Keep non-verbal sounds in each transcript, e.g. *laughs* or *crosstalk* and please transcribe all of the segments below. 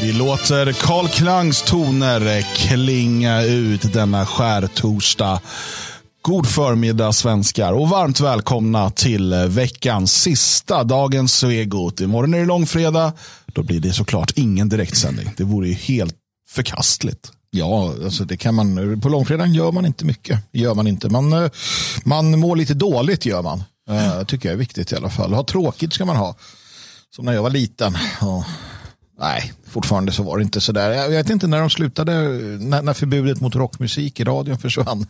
Vi låter Karl Klangs toner klinga ut denna skärtorsdag. God förmiddag svenskar och varmt välkomna till veckans sista dagens Svegot. Imorgon är det långfredag. Då blir det såklart ingen direktsändning. Det vore ju helt förkastligt. Ja, alltså det kan man, på långfredagen gör man inte mycket. Gör man, inte. Man, eh, man mår lite dåligt gör man. Uh, tycker jag är viktigt i alla fall. Ha tråkigt ska man ha. Som när jag var liten. Och, nej, fortfarande så var det inte sådär. Jag vet inte när de slutade, när, när förbudet mot rockmusik i radion försvann.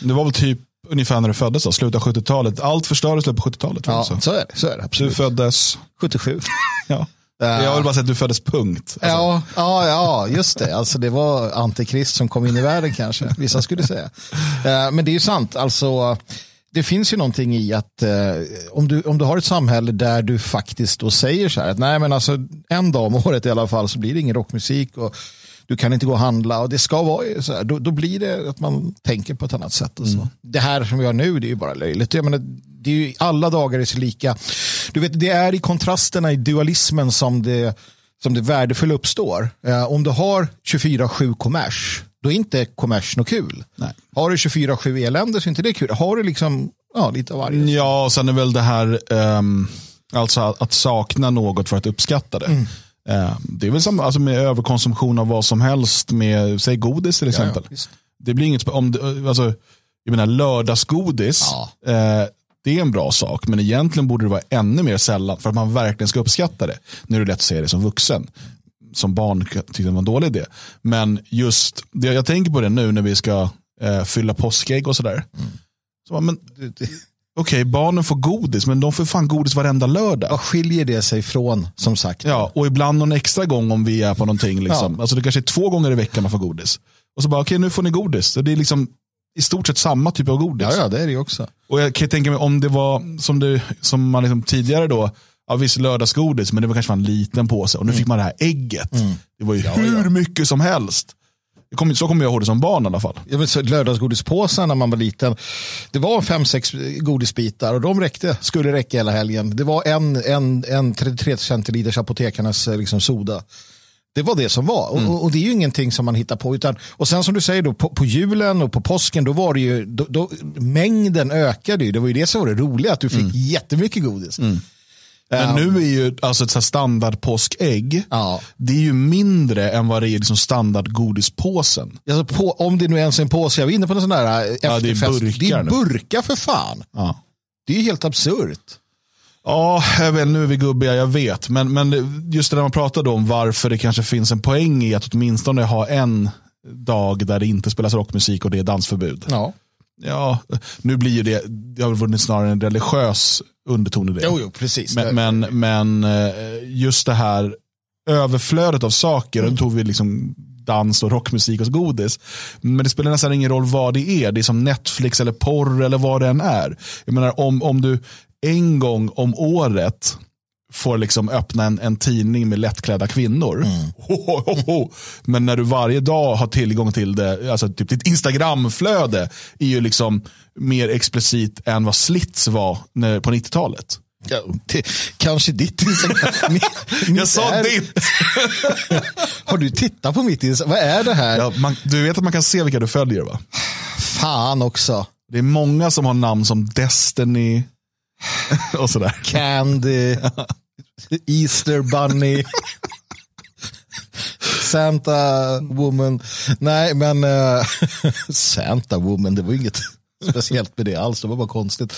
Det var väl typ ungefär när du föddes, då, slutet av 70-talet. Allt förstördes på 70-talet. Ja, så. så är det. Så är det absolut. Du föddes? 77. *laughs* ja. Jag vill bara säga att du föddes punkt. Alltså. Ja, ja, ja, just det. Alltså, det var antikrist som kom in i världen kanske. Vissa skulle säga. Eh, men det är ju sant. Alltså, det finns ju någonting i att eh, om, du, om du har ett samhälle där du faktiskt då säger så här att nej men alltså en dag om *laughs* året i alla fall så blir det ingen rockmusik och du kan inte gå och handla och det ska vara så här, då, då blir det att man tänker på ett annat sätt. Och så. Mm. Det här som vi har nu det är ju bara löjligt. Jag menar, det är ju, alla dagar är så lika. Du vet, det är i kontrasterna i dualismen som det, som det värdefulla uppstår. Eh, om du har 24-7 kommers då är inte kommers något kul. Nej. Har du 24-7 elände så är inte det kul. Har du liksom ja, lite av varje. Ja, och sen är väl det här, um, alltså att, att, sakna något för att uppskatta det. Mm. Uh, det är väl samma alltså med överkonsumtion av vad som helst, med säg godis till exempel. Ja, ja, det blir inget, om det, alltså, jag menar lördagsgodis, ja. uh, det är en bra sak, men egentligen borde det vara ännu mer sällan för att man verkligen ska uppskatta det. Nu är det lätt att säga det som vuxen som barn tyckte det var en dålig idé. Men just, det, jag tänker på det nu när vi ska eh, fylla påskägg och sådär. Mm. Så, men, Okej, okay, barnen får godis, men de får fan godis varenda lördag. Vad skiljer det sig från, som sagt? Ja, och ibland någon extra gång om vi är på någonting. Liksom. Ja. Alltså det kanske är två gånger i veckan man får godis. Och så bara, okej okay, nu får ni godis. Så det är liksom i stort sett samma typ av godis. Ja, ja det är det också. Och jag kan tänka mig om det var som, det, som man liksom tidigare då, ja, visst lördagsgodis, men det var kanske var en liten påse. Och nu mm. fick man det här ägget. Mm. Det var ju ja, hur ja. mycket som helst. Kom, så kommer jag ihåg det som barn i alla fall. Ja, men så lördagsgodispåsen när man var liten. Det var fem, sex godisbitar och de räckte, skulle räcka hela helgen. Det var en, en, en 33 centiliters apotekarnas eh, liksom, soda. Det var det som var. Mm. Och, och, det är ju ingenting som man hittar på. Utan, och sen som du säger, då, på, på julen och på påsken, då var det ju, då, då, mängden ökade ju. Det var ju det som var det roliga, att du fick mm. jättemycket godis. Mm. Men nu är ju alltså ett standard påskägg, ja. det är ju mindre än vad det är liksom standard godispåsen. Alltså på, om det nu ens är en påse, jag var inne på en sån där efterfest. Ja, det är burkar. Det är burkar för fan. Ja. Det är ju helt absurt. Ja, jag vet, nu är vi gubbiga, jag vet. Men, men just det där man pratade om varför det kanske finns en poäng i att åtminstone ha en dag där det inte spelas rockmusik och det är dansförbud. Ja. Ja, nu blir det, det har vunnit snarare en religiös underton i det. Jo, jo, precis. Men, men, men, eh, just det här överflödet av saker, mm. då tog vi liksom dans och rockmusik och godis. Men det spelar nästan ingen roll vad det är. Det är som Netflix eller porr eller vad det än är. Jag menar om, om du en gång om året får liksom öppna en, en tidning med lättklädda kvinnor. Mm. *laughs* Ho, ho, ho, Men när du varje dag har tillgång till det, alltså typ ditt Instagramflöde är ju liksom mer explicit än vad Slits var när, på 90-talet. Ja, kanske ditt Instagram. *laughs* mitt, *laughs* Jag sa är... ditt. har du tittat på mitt Instagram? Vad är det här? Ja, man, du vet att man kan se vilka du följer va? Fan också. Det är många som har namn som Destiny *laughs* och sådär. Candy. Easter Bunny. Santa Woman. Nej, men uh, *laughs* Santa Woman, det var inget *laughs* speciellt med det alls. Det var bara konstigt.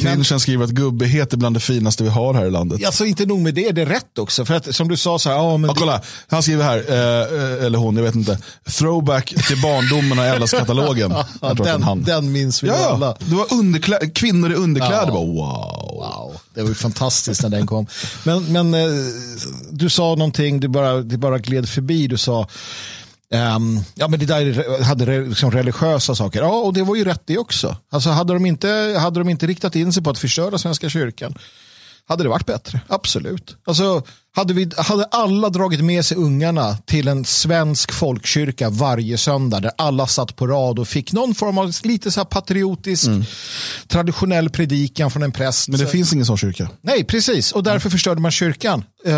Clinchen skriver att gubbighet är bland det finaste vi har här i landet. Alltså inte nog med det, det är rätt också. För att som du sa så här, ja, men ja, kolla, han skriver här, eh, eller hon, jag vet inte. Throwback till barndomen och Ellas-katalogen. *laughs* ja, den, den minns vi ja, alla. Det var underklä- kvinnor i underkläder, ja. bara, wow. wow. Det var ju fantastiskt när den kom. Men, men eh, du sa någonting, du bara, det bara gled förbi, du sa Um, ja, men det där hade liksom religiösa saker. Ja, och det var ju rätt det också. Alltså, hade, de inte, hade de inte riktat in sig på att förstöra Svenska kyrkan, hade det varit bättre. Absolut. Alltså, hade, vi, hade alla dragit med sig ungarna till en svensk folkkyrka varje söndag där alla satt på rad och fick någon form av lite så patriotisk mm. traditionell predikan från en präst. Men det så. finns ingen sån kyrka. Nej, precis. Och därför mm. förstörde man kyrkan. Uh,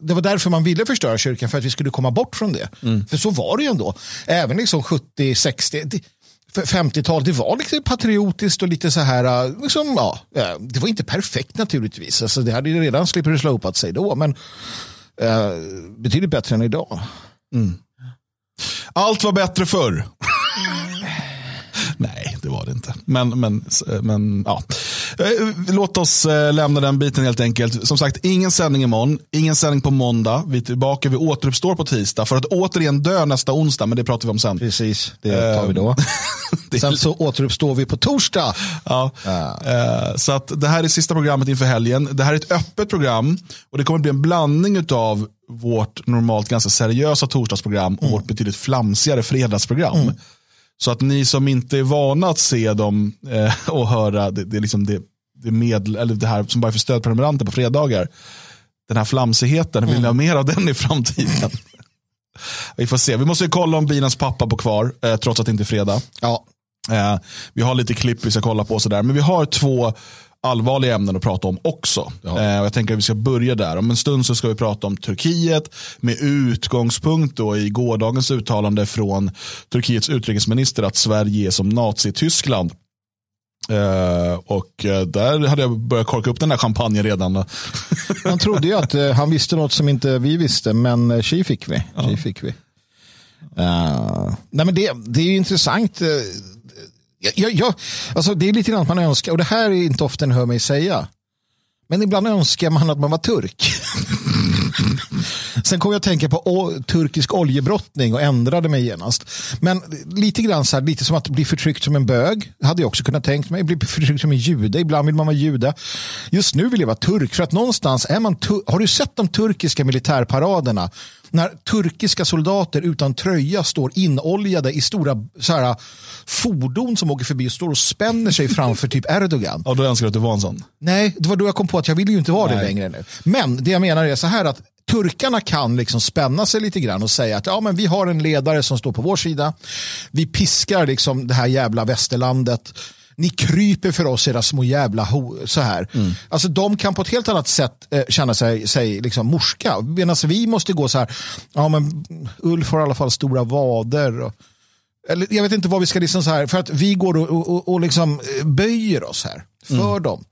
det var därför man ville förstöra kyrkan, för att vi skulle komma bort från det. Mm. För så var det ju ändå. Även liksom 70, 60. 50-tal, det var lite patriotiskt och lite så här, äh, liksom, ja, det var inte perfekt naturligtvis. Alltså, det hade ju redan slipper slopat sig då, men eh, betydligt bättre än idag. Mm. Allt var bättre förr. *laughs* Nej, det var det inte. Men, men, men ja. Eh, låt oss eh, lämna den biten helt enkelt. Som sagt, ingen sändning imorgon, ingen sändning på måndag. Vi är tillbaka, vi återuppstår på tisdag för att återigen dö nästa onsdag, men det pratar vi om sen. Precis, det tar vi då. Eh, *laughs* sen så återuppstår vi på torsdag. Ja. ja. Så att det här är sista programmet inför helgen. Det här är ett öppet program och det kommer bli en blandning av vårt normalt ganska seriösa torsdagsprogram och mm. vårt betydligt flamsigare fredagsprogram. Mm. Så att ni som inte är vana att se dem eh, och höra det, det, liksom det, det, medel, eller det här som bara är för stödprenumeranter på fredagar. Den här flamsigheten, mm. vill ni ha mer av den i framtiden? vi får se. Vi måste kolla om binans pappa bor kvar, eh, trots att det inte är fredag. Ja. Eh, vi har lite klipp vi ska kolla på, sådär. men vi har två allvarliga ämnen att prata om också. Ja. Eh, jag tänker att vi ska börja där. Om en stund så ska vi prata om Turkiet med utgångspunkt då i gårdagens uttalande från Turkiets utrikesminister att Sverige är som Nazityskland. Uh, och uh, där hade jag börjat korka upp den där champagnen redan. *laughs* Han trodde ju att uh, han visste något som inte vi visste, men tji fick vi. Ja. fick vi. nej men det, det är intressant jag, jag, alltså det är lite grann att man önskar, och det här är inte ofta en hör mig säga, men ibland önskar man att man var turk. *laughs* Sen kom jag att tänka på turkisk oljebrottning och ändrade mig genast. Men lite grann så här, lite som att bli förtryckt som en bög. Hade jag också kunnat tänka mig. Bli förtryckt som en jude. Ibland vill man vara jude. Just nu vill jag vara turk. För att någonstans är man Har du sett de turkiska militärparaderna? När turkiska soldater utan tröja står inoljade i stora så här, fordon som åker förbi och står och spänner sig framför typ Erdogan. Och då önskar du att du var en sån? Nej, det var då jag kom på att jag vill ju inte vara Nej. det längre nu. Men det jag menar är så här att turkarna kan liksom spänna sig lite grann och säga att ja, men vi har en ledare som står på vår sida. Vi piskar liksom det här jävla västerlandet. Ni kryper för oss era små jävla så här. Mm. Alltså de kan på ett helt annat sätt eh, känna sig, sig liksom morska. Medan vi måste gå så här, ja men Ulf har i alla fall stora vader. Och, eller jag vet inte vad vi ska liksom så här, för att vi går och, och, och liksom eh, böjer oss här för mm. dem.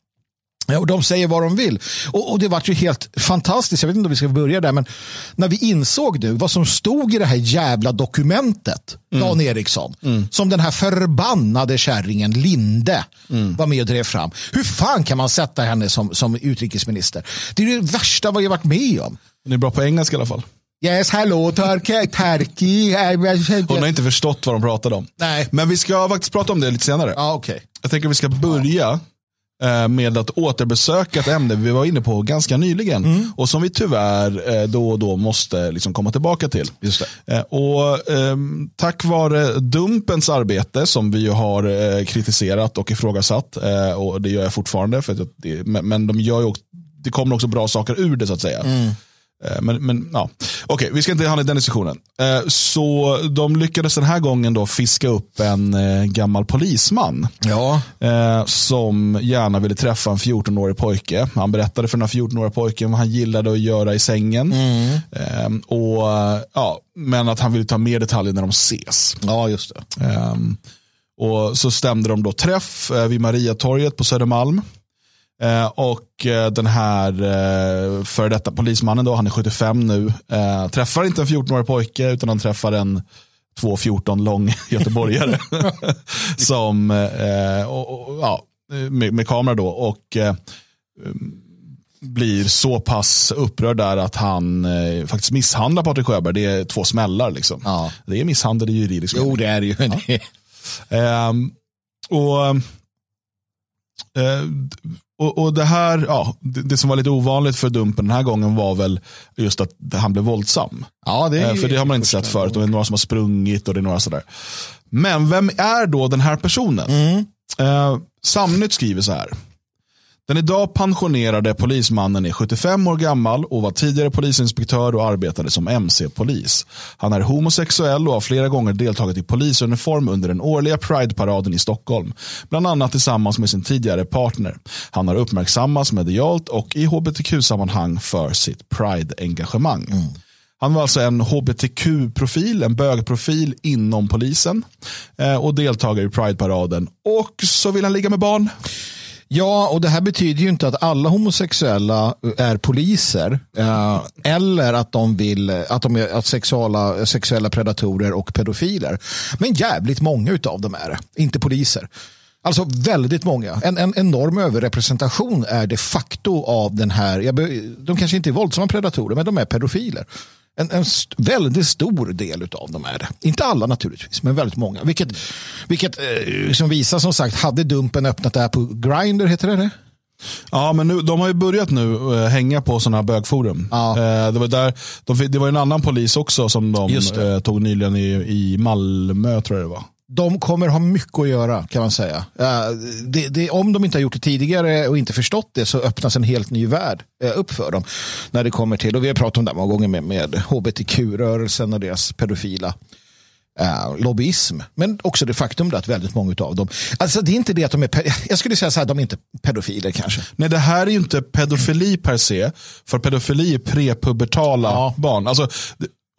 Och de säger vad de vill. Och, och det var ju helt fantastiskt. Jag vet inte om vi ska börja där, men när vi insåg nu vad som stod i det här jävla dokumentet, mm. Dan Eriksson, mm. som den här förbannade kärringen Linde mm. var med och drev fram. Hur fan kan man sätta henne som, som utrikesminister? Det är det värsta vad jag varit med om. Hon är bra på engelska i alla fall. Yes, hello, Turkey, Turkey. Hon har inte förstått vad de pratade om. Nej. Men vi ska faktiskt prata om det lite senare. Ah, okay. Jag tänker att vi ska börja med att återbesöka ett ämne vi var inne på ganska nyligen mm. och som vi tyvärr eh, då och då måste liksom komma tillbaka till. Eh, och eh, Tack vare Dumpens arbete som vi har eh, kritiserat och ifrågasatt eh, och det gör jag fortfarande för att det, men de gör också, det kommer också bra saker ur det så att säga. Mm. Eh, men, men ja, okej, vi ska inte hamna i den diskussionen. Eh, så de lyckades den här gången då fiska upp en eh, gammal polisman. Ja. Som gärna ville träffa en 14-årig pojke. Han berättade för den här 14-åriga pojken vad han gillade att göra i sängen. Mm. Och, ja, men att han ville ta mer detaljer när de ses. Ja, just det. Och så stämde de då träff vid Mariatorget på Södermalm. Eh, och eh, den här eh, före detta polismannen, då, han är 75 nu, eh, träffar inte en 14-årig pojke utan han träffar en 2,14 lång *laughs* göteborgare. *laughs* som, och, och, ja, med, med, kamera då. Och blir så pass upprörd där att han eh, faktiskt misshandlar Patrik Sjöberg. Det är två smällar. Liksom. Ja. Det är misshandel i juridisk Jo, det är det ju. Ja. *laughs* Ehm, och och, och det här, ja, det, det, som var lite ovanligt för Dumpen den här gången var väl just att han blev våldsam. Ja, det eh, för det har man inte sett förut. Och det är några som har sprungit och det är några sådär. Men vem är då den här personen? Mm. Eh, Samnytt skriver så här. Den idag pensionerade polismannen är 75 år gammal och var tidigare polisinspektör och arbetade som MC-polis. Han är homosexuell och har flera gånger deltagit i polisuniform under den årliga Pride-paraden i Stockholm. Bland annat tillsammans med sin tidigare partner. Han har uppmärksammats medialt och i hbtq-sammanhang för sitt Pride-engagemang. Mm. Han var alltså en hbtq-profil, en bögprofil inom polisen eh, och deltagare i Pride-paraden. Och så vill han ligga med barn. Ja, och det här betyder ju inte att alla homosexuella eh, är poliser eh, eller att de vill eh, att de är att sexuella, sexuella predatorer och pedofiler. Men jävligt många av dem är det, inte poliser. Alltså väldigt många. En, en enorm överrepresentation är de facto av den här, de kanske inte är våldsamma predatorer, men de är pedofiler. En, en st väldigt stor del av dem är det. Inte alla naturligtvis, men väldigt många. Vilket, vilket eh, som visar som sagt, hade Dumpen öppnat det här på Grindr, heter det det? Ja, men nu, de har ju börjat nu uh, hänga på sådana här bögforum. Ja. Uh, det, var där, de, det var en annan polis också som de uh, tog nyligen i, i Malmö, tror jag det var de kommer ha mycket att göra kan man säga. Det, det, om de inte har gjort det tidigare och inte förstått det så öppnas en helt ny värld eh, upp för dem. När det kommer till, och vi har pratat om det många gånger med, med hbtq-rörelsen och deras pedofila uh, lobbyism. Men också det faktum att väldigt många av dem, alltså det är inte det att de är, *laughs* jag skulle säga så här, de är inte pedofiler kanske. Nej, det här är ju inte pedofili per se, för pedofili är prepubertala ja. barn. Alltså,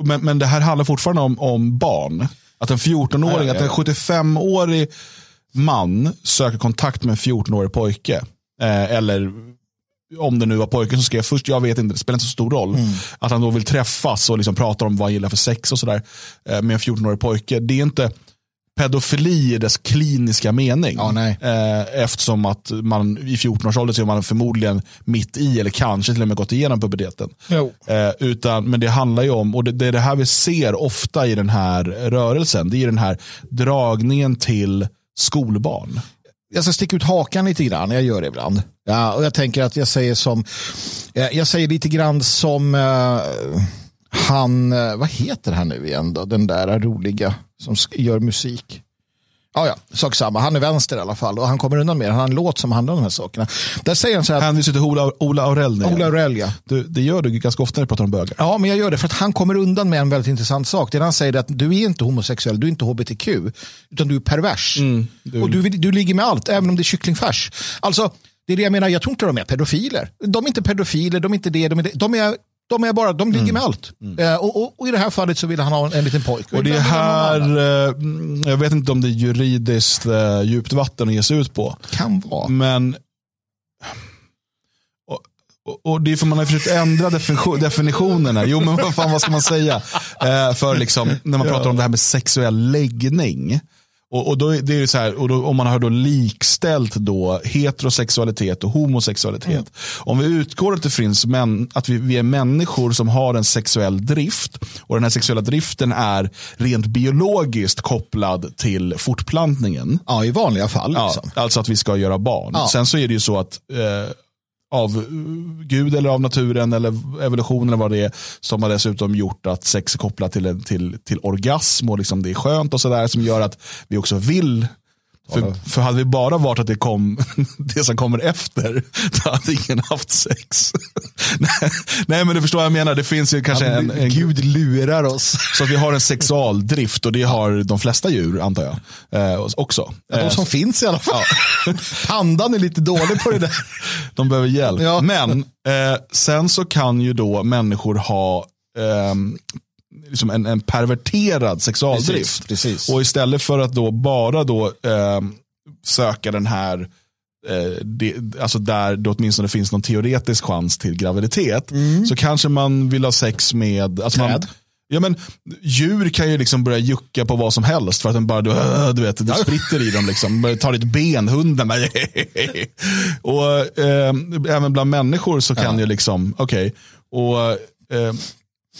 men, men det här handlar fortfarande om, om barn. Att en 14-åring, att en 75-årig man söker kontakt med en 14-årig pojke. Eh, eller om det nu var pojken som skrev först, jag vet inte, det spelar inte så stor roll. Mm. Att han då vill träffas och liksom prata om vad han gillar för sex och sådär. Eh, med en 14-årig pojke. Det är inte, pedofili i dess kliniska mening. Ja, eh, eftersom att man i 14-årsåldern så är man förmodligen mitt i eller kanske till och med gått igenom puberteten. Eh, utan, men det handlar ju om, och det, det är det här vi ser ofta i den här rörelsen, det är den här dragningen till skolbarn. Jag ska sticka ut hakan lite grann, jag gör det ibland. Ja, och jag tänker att jag säger som, jag säger lite grann som uh, han, uh, vad heter han nu igen då, den där roliga som gör musik. Ja, ja, sak samma. Han är vänster i alla fall och han kommer undan med det. Han har en låt som handlar om de här sakerna. Där säger han så här. Hänvisar till Ola, Ola Aurell. Ola Aurell, ja. Du, det gör du ganska ofta när du pratar om bögar. Ja, men jag gör det för att han kommer undan med en väldigt intressant sak. Det är han säger att du är inte homosexuell, du är inte hbtq, utan du är pervers. Mm, du... Och du, du ligger med allt, även om det är kycklingfärs. Alltså, det är det jag menar, jag tror inte de är pedofiler. De är inte pedofiler, de är inte det, de är, det. De är de, är bara, de ligger mm. med allt. Mm. Eh, och, och, och, i det här fallet så vill han ha en, en liten pojke. Och det här, eh, jag vet inte om det är juridiskt eh, djupt vatten att ge sig ut på. Kan vara. Men och, och det är för man har försökt ändra definitionerna. Jo men vad fan vad ska man säga? Eh, för liksom, när man pratar om det här med sexuell läggning. Och, och, då, det är så här, och då, om man har då likställt då heterosexualitet och homosexualitet. Mm. Om vi utgår att det finns män, att vi, vi, är människor som har en sexuell drift och den här sexuella driften är rent biologiskt kopplad till fortplantningen. Ja, i vanliga fall. Liksom. Ja, alltså att vi ska göra barn. Ja. Sen så är det ju så att eh, av eh, Gud eller av naturen eller evolutionen eller vad det är som har dessutom gjort att sex är kopplat till, till, till orgasm och liksom det är skönt och sådär som gör att vi också vill för, för hade vi bara varit att det kom *laughs* det som kommer efter, då hade ingen haft sex. *laughs* nej, men du förstår vad jag menar. Det finns ju kanske en, en, Gud lurar oss. Så att vi har en sexualdrift och det har de flesta djur, antar jag. Eh, också. Ja, de som eh, finns i alla fall. Ja. *laughs* Pandan är lite dålig på det där. de behöver hjälp. Ja. Men eh, sen så kan ju då människor ha eh, liksom en, en perverterad sexualdrift. Precis, precis. Och istället för att då bara då, eh, söka den här eh, alltså där det åtminstone finns någon teoretisk chans till graviditet. Mm. Så kanske man vill ha sex med alltså man, Ja, men, djur kan ju liksom börja jucka på vad som helst för att den bara, du, äh, du vet, det spritter i dem. Liksom. Tar ditt ben, hunden. *laughs* och eh, även bland människor så kan ja. ju liksom, okej. Okay, eh,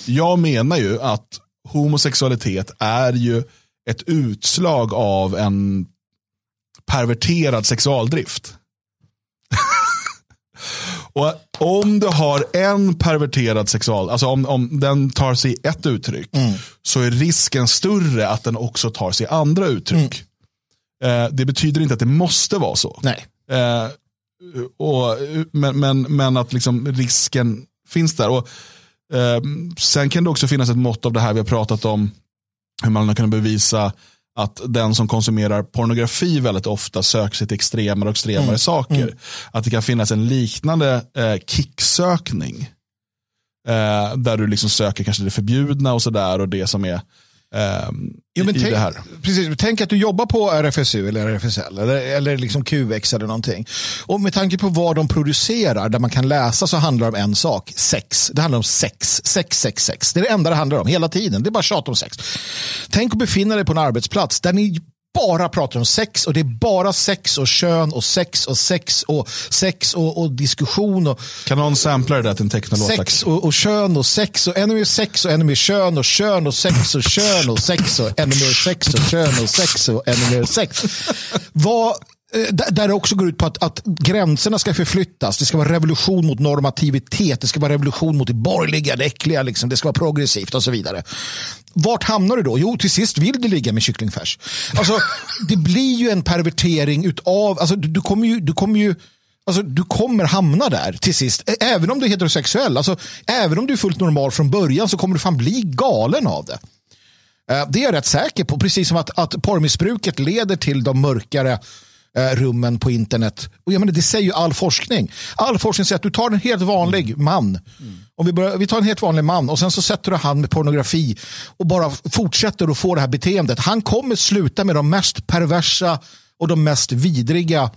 jag menar ju att homosexualitet är ju ett utslag av en perverterad sexualdrift. *laughs* och om du har en perverterad sexual, alltså om, om den tar sig ett uttryck, mm. så är risken större att den också tar sig andra uttryck. Mm. Eh, det betyder inte att det måste vara så. Nej. Eh, och, men, men, men att liksom risken finns där. Och, sen kan det också finnas ett mått av det här vi har pratat om, hur man har kunnat bevisa att den som konsumerar pornografi väldigt ofta söker sig till extremare och extremare mm. saker. Mm. Att det kan finnas en liknande eh, kicksökning. Eh, där du liksom söker kanske det förbjudna och sådär och det som är jo, men i tänk, det här. Precis, tänk att du jobbar på RFSU eller RFSL eller, eller liksom QX eller någonting. Och med tanke på vad de producerar, där man kan läsa, så handlar det om en sak. Sex. Det handlar om sex. Sex, sex, sex. Det är det enda det handlar om hela tiden. Det är bara tjat om sex. Tänk att befinna dig på en arbetsplats där ni bara pratar om sex och det är bara sex och kön och sex och sex och sex och, och diskussion. Och, kan någon sampla det där till en technolåt? Sex och, och kön och sex och ännu mer sex och ännu mer kön och kön och sex och kön och sex och ännu mer sex och kön och sex och ännu mer sex. Vad Eh, där det också går ut på att, att gränserna ska förflyttas. Det ska vara revolution mot normativitet. Det ska vara revolution mot det borgerliga, det äckliga. Liksom. Det ska vara progressivt och så vidare. Vart hamnar du då? Jo, till sist vill du ligga med kycklingfärs. Alltså, *laughs* det blir ju en pervertering utav... Alltså, du, du kommer ju... Du kommer ju Alltså, du kommer hamna där till sist. Även om du är heterosexuell. Alltså, även om du är fullt normal från början så kommer du fan bli galen av det. Eh, det är jag rätt säker på. Precis som att, att porrmissbruket leder till de mörkare Eh, rummen på internet. Och jag menar, det säger ju all forskning. All forskning säger att du tar en helt vanlig mm. man. Mm. Om vi, börjar, vi tar en helt vanlig man och sen så sätter du han med pornografi och bara fortsätter att få det här beteendet. Han kommer sluta med de mest perversa och de mest vidriga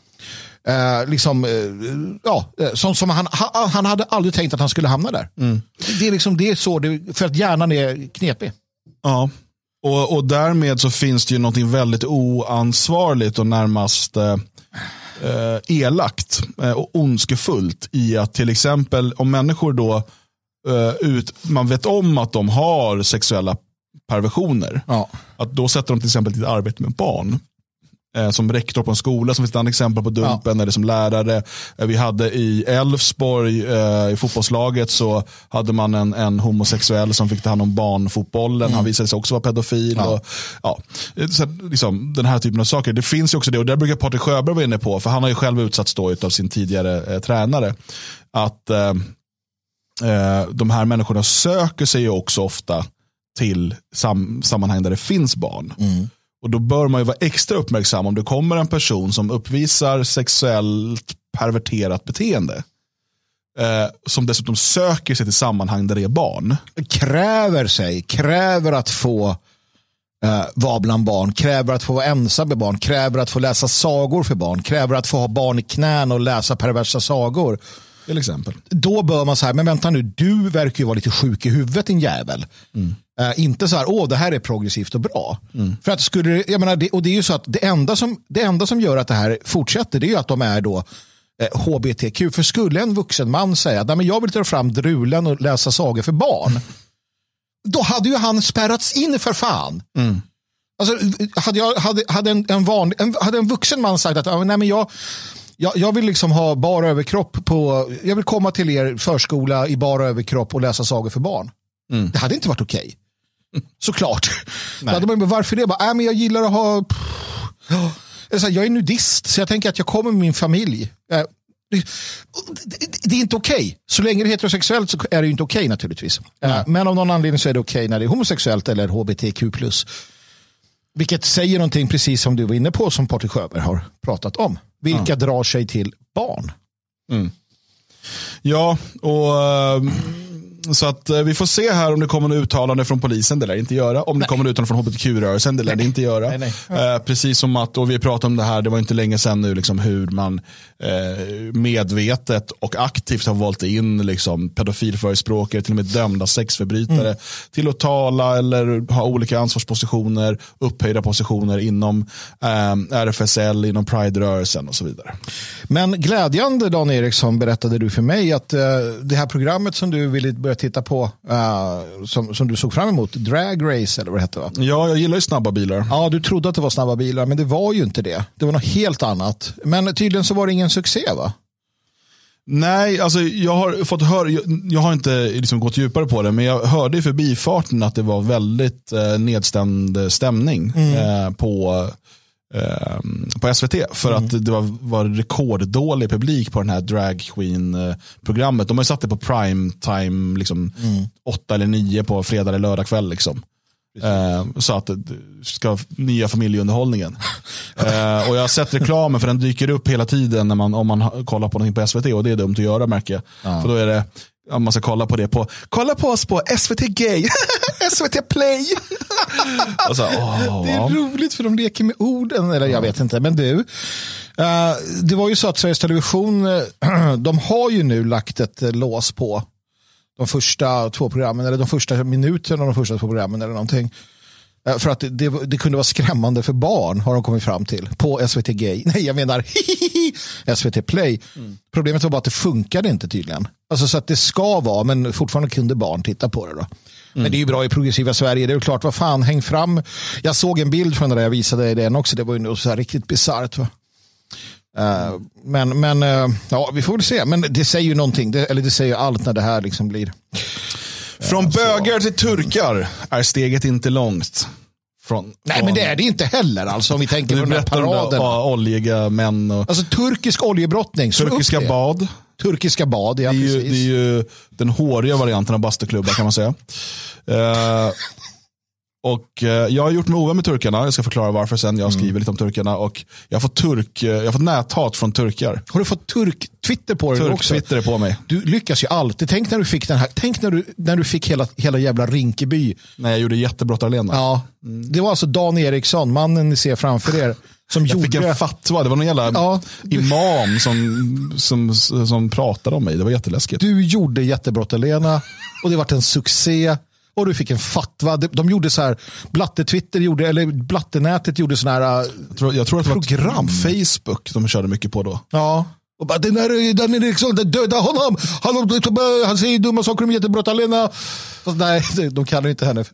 Eh, liksom, eh, ja, eh, som, som han, han, han hade aldrig tänkt att han skulle hamna där. Mm. Det, är liksom, det är så, det, för att hjärnan är knepig. Ja, och, och därmed så finns det ju något väldigt oansvarigt och närmast eh, eh, elakt eh, och ondskefullt i att till exempel om människor då eh, ut, man vet om att de har sexuella perversioner. Ja. Att då sätter de till exempel till arbete med barn som rektor på en skola, som finns ett annat exempel på Dumpen, ja. eller som lärare. Eh, vi hade i Elfsborg, eh, i fotbollslaget, så hade man en, en homosexuell som fick ta hand om barnfotbollen. Mm. Han visade sig också vara pedofil. Ja. Och, ja, så, liksom, den här typen av saker. Det finns ju också det, och det brukar Patrik Sjöberg vara inne på, för han har ju själv utsatts då av sin tidigare eh, tränare. Att eh, eh, de här människorna söker sig också ofta till sam sammanhang där det finns barn. Mm. Och då bör man ju vara extra uppmärksam om det kommer en person som uppvisar sexuellt perverterat beteende. Eh, som dessutom söker sig till sammanhang där det är barn. Kräver sig, kräver att få eh, vara bland barn, kräver att få vara ensam med barn, kräver att få läsa sagor för barn, kräver att få ha barn i knän och läsa perversa sagor. Till exempel. Då bör man säga, men vänta nu, du verkar ju vara lite sjuk i huvudet din jävel. Mm. Uh, inte så här, åh det här är progressivt och bra. Mm. För att skulle jag menar, det, och det är ju så att det enda, som, det enda som gör att det här fortsätter, det är ju att de är då eh, HBTQ. För skulle en vuxen man säga, Nej, men jag vill ta fram drulen och läsa sagor för barn. Då hade ju han spärrats in för fan. Mm. Alltså, hade, jag, hade, hade, en, en, van, en, hade en vuxen man sagt att Nej, men jag, jag, jag vill liksom ha bara överkropp på, jag vill komma till er förskola i bara överkropp och läsa sagor för barn. Mm. Det hade inte varit okej. Okay. Såklart. Nej. hade man, varför det? Bara, äh, men jag gillar att ha... Jag är nudist, så jag tänker att jag kommer med min familj. Äh, det är inte okej. Okay. Så länge det är heterosexuellt så är det inte okej okay, naturligtvis. Mm. Men av någon anledning så är det okej okay när det är homosexuellt eller hbtq+. Vilket säger någonting precis som du var inne på som Patrik Sjöberg har pratat om. Vilka mm. drar sig till barn. Mm. Ja, och... Uh så att eh, vi får se här om det kommer något uttalande från polisen, det lär det inte göra. Om nej. det kommer något uttalande från hbtq-rörelsen, det lär det inte göra. Nej, nej. Eh, precis som att, och vi pratade om det här, det var inte länge sedan nu, liksom, hur man eh, medvetet och aktivt har valt in liksom, pedofilförespråkare, till och med dömda sexförbrytare, mm. till att tala eller ha olika ansvarspositioner, upphöjda positioner inom eh, RFSL, inom Pride-rörelsen och så vidare. Men glädjande, Dan Eriksson, berättade du för mig att eh, det här programmet som du ville börja titta på, uh, som, som du såg fram emot, Drag Race eller vad det hette va? Ja, jag gillar ju snabba bilar. Ja, du trodde att det var snabba bilar, men det var ju inte det. Det var något helt annat. Men tydligen så var det ingen succé va? Nej, alltså jag har fått höra, jag, jag har inte liksom gått djupare på det, men jag hörde i förbifarten att det var väldigt eh, nedstämd stämning mm. eh, på eh, på SVT. För Mm. att det var, var rekorddålig publik på den här drag queen-programmet. De har ju satt det på prime time, liksom, Mm. åtta eller nio på fredag eller lördag kväll. Liksom. Eh, så att det ska nya familjeunderhållningen. *laughs* eh, och jag har sett reklamen för den dyker upp hela tiden när man, om man kollar på någonting på SVT och det är dumt att göra märker jag. För då är det, om man ska kolla på det på, kolla på oss på SVT Gay, *laughs* SVT Play. Så, åh, Det är roligt för de leker med orden. Eller jag vet inte. Men du, eh, det var ju så att Sveriges Television, eh, *clears throat* de har ju nu lagt ett eh, lås på de första två programmen, eller de första minuterna av de första två programmen eller någonting. För att det, det, det kunde vara skrämmande för barn har de kommit fram till på SVT Gay. *laughs* Nej, jag menar *laughs* SVT Play. Problemet var bara att det funkade inte tydligen. Alltså så att det ska vara, men fortfarande kunde barn titta på det då. Men det är ju bra i progressiva Sverige. Det är ju klart, vad fan, häng fram. Jag såg en bild från det där jag visade dig den också. Det var ju så riktigt bisarrt. Eh, men men eh, ja, vi får väl se. Men det säger ju någonting. Det, eller det säger ju allt när det här liksom blir. Från bögar till turkar är steget inte långt. Från, Nej, men det är det inte heller. Alltså om vi tänker på Du den här paraden. ja, oljiga män och Alltså turkisk oljebrottning. turkiska bad. Turkiska bad, ja Det är, ju, precis. det är ju den håriga varianten av bastuklubbar kan man säga. Eh, och eh, jag har gjort mig ovän med turkarna, jag ska förklara varför sen. Jag skriver lite om turkarna och jag har fått, turk, eh, jag har fått näthat från turkar. Har du fått turk-twitter på dig nu också? Turk-twitter är på mig. Du lyckas ju alltid. Tänk när du fick den här. Tänk när du, när du fick hela, hela jävla Rinkeby. När jag gjorde jättebrottarlena. Ja, det var alltså Dan Eriksson, mannen ni ser framför er, som Jag gjorde... fick en fatwa, det var någon jävla Ja. imam som, som, som pratade om mig. Det var jätteläskigt. Du gjorde jättebrottarlena och det vart en succé. Och du fick en fatwa. De, de gjorde så här, Blatte-Twitter gjorde, eller Blattenätet gjorde sådana här, äh, Jag tror, jag tror att det var Program. Facebook de körde mycket på då. ja. Och bara, den där, den är liksom, den döda honom. Han, han säger dumma saker om jättebrottarlena. Fast nej, *laughs* de kallar inte henne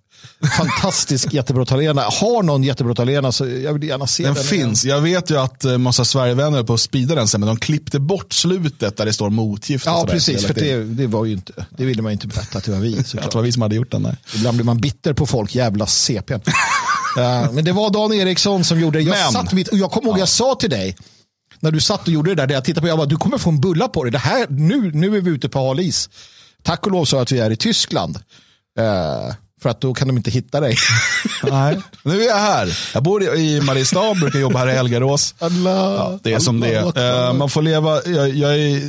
fantastisk jättebrottarlena. Har någon jättebrottarlena så jag vill gärna se Den den. finns. Jag vet ju att eh, massa Sverigevänner på att sprida den sen, men de klippte bort slutet där det står motgift. Ja, precis. För det, det var ju inte, det ville man ju inte berätta att det var vi. Att det var vi som hade gjort den. Nej. Ibland blir man bitter på folk, jävla CP. Ja, *laughs* men det var Dan Eriksson som gjorde det. Jag, Men- satt mitt, och jag kommer ihåg, jag sa till dig, när du satt och gjorde det där, det jag tittade på, jag bara, du kommer få en bulla på dig. Det här, nu, nu är vi ute på hal is. Tack och lov så att vi är i Tyskland. Eh, för att då kan de inte hitta dig. *laughs* Nej. Nu är jag här. Jag bor i Mariestad, brukar jobba här i Elgarås. Ja, det är som det är. Eh, man får leva, jag, jag, är,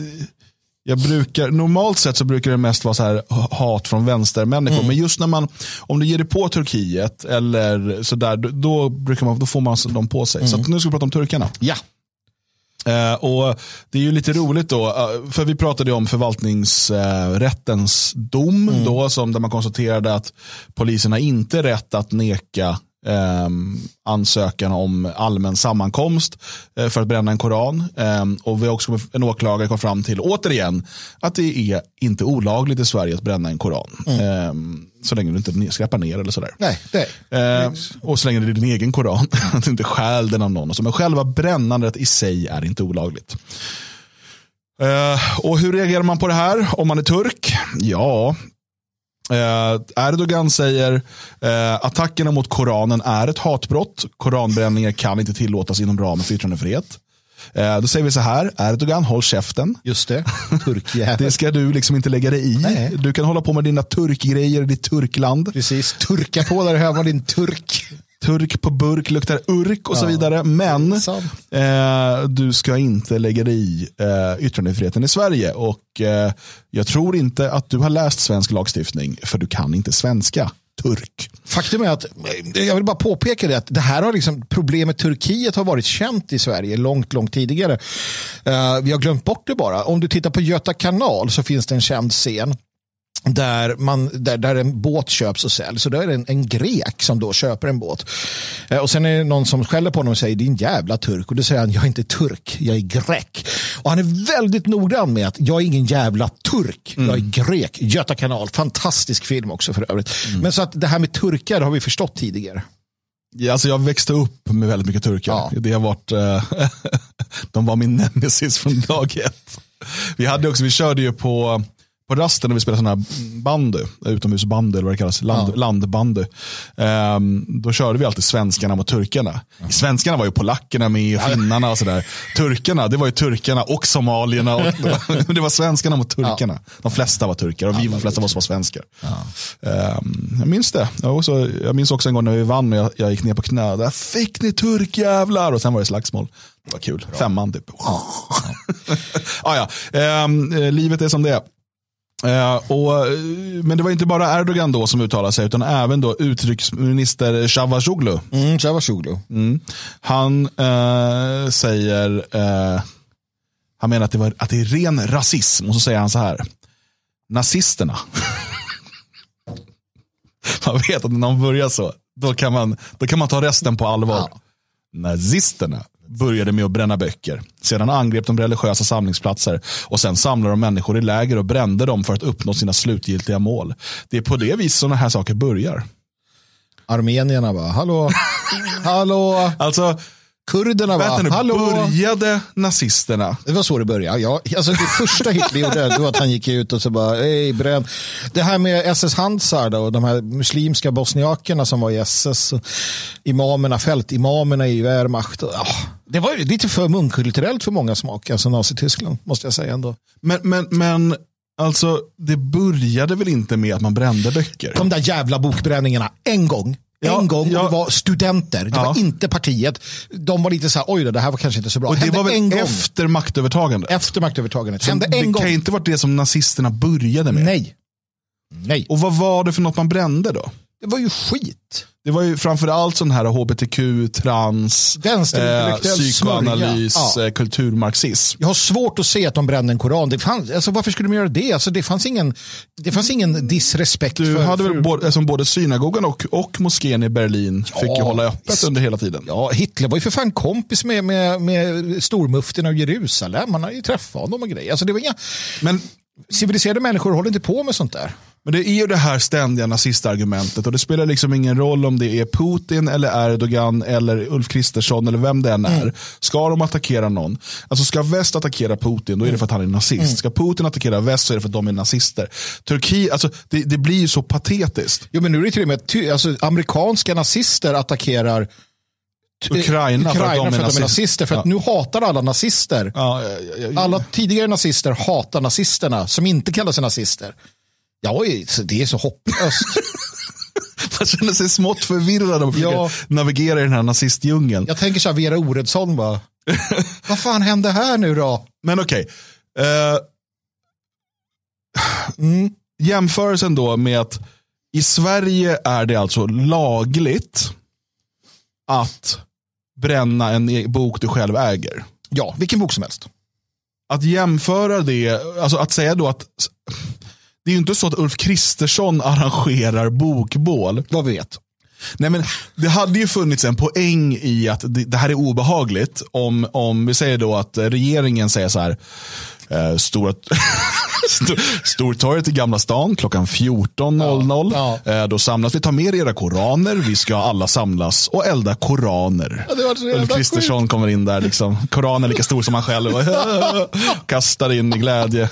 jag brukar, normalt sett så brukar det mest vara så här hat från vänstermänniskor. Men just när man, om du ger dig på Turkiet eller sådär, då, då, brukar man, då får man dem på sig. Så att nu ska vi prata om turkarna. Ja, Eh, och Det är ju lite roligt då, eh, för vi pratade om förvaltningsrättens dom då, som, där man konstaterade att polisen har inte rätt att neka ansökan om allmän sammankomst eh, för att bränna en koran. Eh, och vi har också en åklagare kom fram till, återigen, att det är inte olagligt i Sverige att bränna en koran. Eh, så länge du inte skräpar ner eller sådär. nej, det. Och så länge det är din egen koran, *laughs* att du inte stjäl den av någon. och så. Men själva brännandet i sig är inte olagligt. Eh, och hur reagerar man på det här om man är turk? Ja, eh, Erdogan säger eh, attackerna mot Koranen är ett hatbrott. Koranbränningar kan inte tillåtas inom ramen för yttrandefrihet. Eh, då säger vi så här, Erdogan, håll käften. Just det, turkjävel. *laughs* Det ska du liksom inte lägga dig i. Nej. Du kan hålla på med dina turkgrejer i ditt turkland. Precis, turka på där hemma din turk. Turk på burk luktar urk och så vidare. Men eh, du ska inte lägga dig i eh, yttrandefriheten i Sverige. Och eh, jag tror inte att du har läst svensk lagstiftning för du kan inte svenska. Turk. Faktum är att, jag vill bara påpeka det, att det här har liksom, problemet Turkiet har varit känt i Sverige långt, långt tidigare. Eh, vi har glömt bort det bara. Om du tittar på Göta kanal så finns det en känd scen där, man, där, där en båt köps och säljs. Så då är det en, en grek som då köper en båt. Eh, och sen är det någon som skäller på honom och säger din jävla turk. Och då säger han jag är inte turk, jag är grek. Och han är väldigt noggrann med att jag är ingen jävla turk, jag är grek. Göta kanal, fantastisk film också för övrigt. Men så att det här med turkar har vi förstått tidigare. Ja, alltså jag växte upp med väldigt mycket turkar. Ja. Det har varit, eh, *laughs* de var min nemesis från dag ett. Vi, hade också, vi körde ju på på rasten när vi spelade sån här bandy, utomhusbandy eller vad det kallas, land, Ja. landbandy. Ehm, då körde vi alltid svenskarna mot turkarna. Svenskarna var ju polackerna med, och finnarna och sådär. Turkarna, det var ju turkarna och somalierna. Och, *laughs* *laughs* det var svenskarna mot turkarna. De flesta var turkar och vi de flesta av oss var svenskar. Ehm, jag minns det. Jag, också, jag minns också en gång när vi vann och jag, jag gick ner på knä. Där fick ni turkjävlar! Och sen var det slagsmål. Det var kul. Femman typ. ah, ja. *laughs* Eh, livet är som det är. Eh, och, eh, men det var inte bara Erdogan då som uttalade sig utan även då utrikesminister Cavusoglu. Mm, Cavusoglu. Mm. Han eh, säger, eh, han menar att det, var, att det är ren rasism och så säger han så här. Nazisterna. *laughs* man vet att när någon börjar så, då kan man, då kan man ta resten på allvar. Nazisterna började med att bränna böcker. Sedan angrep de religiösa samlingsplatser och sen samlade de människor i läger och brände dem för att uppnå sina slutgiltiga mål. Det är på det viset sådana här saker börjar. Armenierna bara, hallå, *laughs* hallå, Alltså, kurderna vänta bara, hallå. började nazisterna? Det var så det började. Ja, alltså det första Hitler gjorde det var att han gick ut och så bara, hej bränn. Det här med SS Hansar och de här muslimska bosniakerna som var i SS, imamerna, fältimamerna i Wehrmacht. Ja, det var ju lite för mångkulturellt för många smak, alltså Nazityskland, måste jag säga ändå. Men, men, men alltså, det började väl inte med att man brände böcker? De där jävla bokbränningarna, en gång. Ja, en gång, ja. var studenter, det Ja. var inte partiet. De var lite så här, oj då, det här var kanske inte så bra. Och det Hände var väl en gång efter maktövertagandet? efter maktövertagandet. Så Hände det en gång. kan inte varit det som nazisterna började med. Nej. Nej. Och vad var det för något man brände då? Det var ju skit. Det var ju framförallt sån här hbtq, trans, eh, psykoanalys. Ja. eh, kulturmarxism. Jag har svårt att se att de brände en koran. Det fanns, alltså, varför skulle de göra det? Alltså, det, fanns ingen, det fanns ingen disrespekt. Du för, hade för, väl både, som både synagogan och, och moskén i Berlin fick ju hålla öppet visst. under hela tiden. Ja, Hitler var ju för fan kompis med, med, med stormuften av Jerusalem. Man har ju träffat honom och grejer. Alltså, det var inga, Men, civiliserade människor håller inte på med sånt där. Men det är ju det här ständiga nazistargumentet och det spelar liksom ingen roll om det är Putin eller Erdogan eller Ulf Kristersson eller vem det än är. Ska de attackera någon, alltså ska väst attackera Putin då är det för att han är nazist. Ska Putin attackera väst så är det för att de är nazister. Turkiet, alltså det, det blir ju så patetiskt. Jo, men nu är det till och med alltså, amerikanska nazister attackerar t- Ukraina för att de är för att de är nazist- nazister. För att Ja. nu hatar alla nazister. Ja, ja. Alla tidigare nazister hatar nazisterna som inte kallar sig nazister. Ja, det är så hopplöst. *laughs* Man känner sig smått förvirrad och försöker Ja. navigera i den här nazistdjungeln. Jag tänker så här, Vera Oredsson bara. *laughs* Vad fan hände här nu då? Men okej. Eh, Mm. jämförelsen då med att i Sverige är det alltså lagligt att bränna en e- bok du själv äger. Ja, vilken bok som helst. Att jämföra det, alltså att säga då att det är ju inte så att Ulf Kristersson arrangerar bokbål. Vi vet. Nej, men det hade ju funnits en poäng i att det, det här är obehagligt om, om vi säger då att regeringen säger så här, eh, stora, Stor- *laughs* Stortorget i Gamla stan klockan 14.00. Ja, Eh, då samlas vi, ta med er era koraner, vi ska alla samlas och elda koraner. Ja, Ulf Kristersson kommer in där, liksom. koranen lika stor som han själv. *laughs* Kastar in i glädje.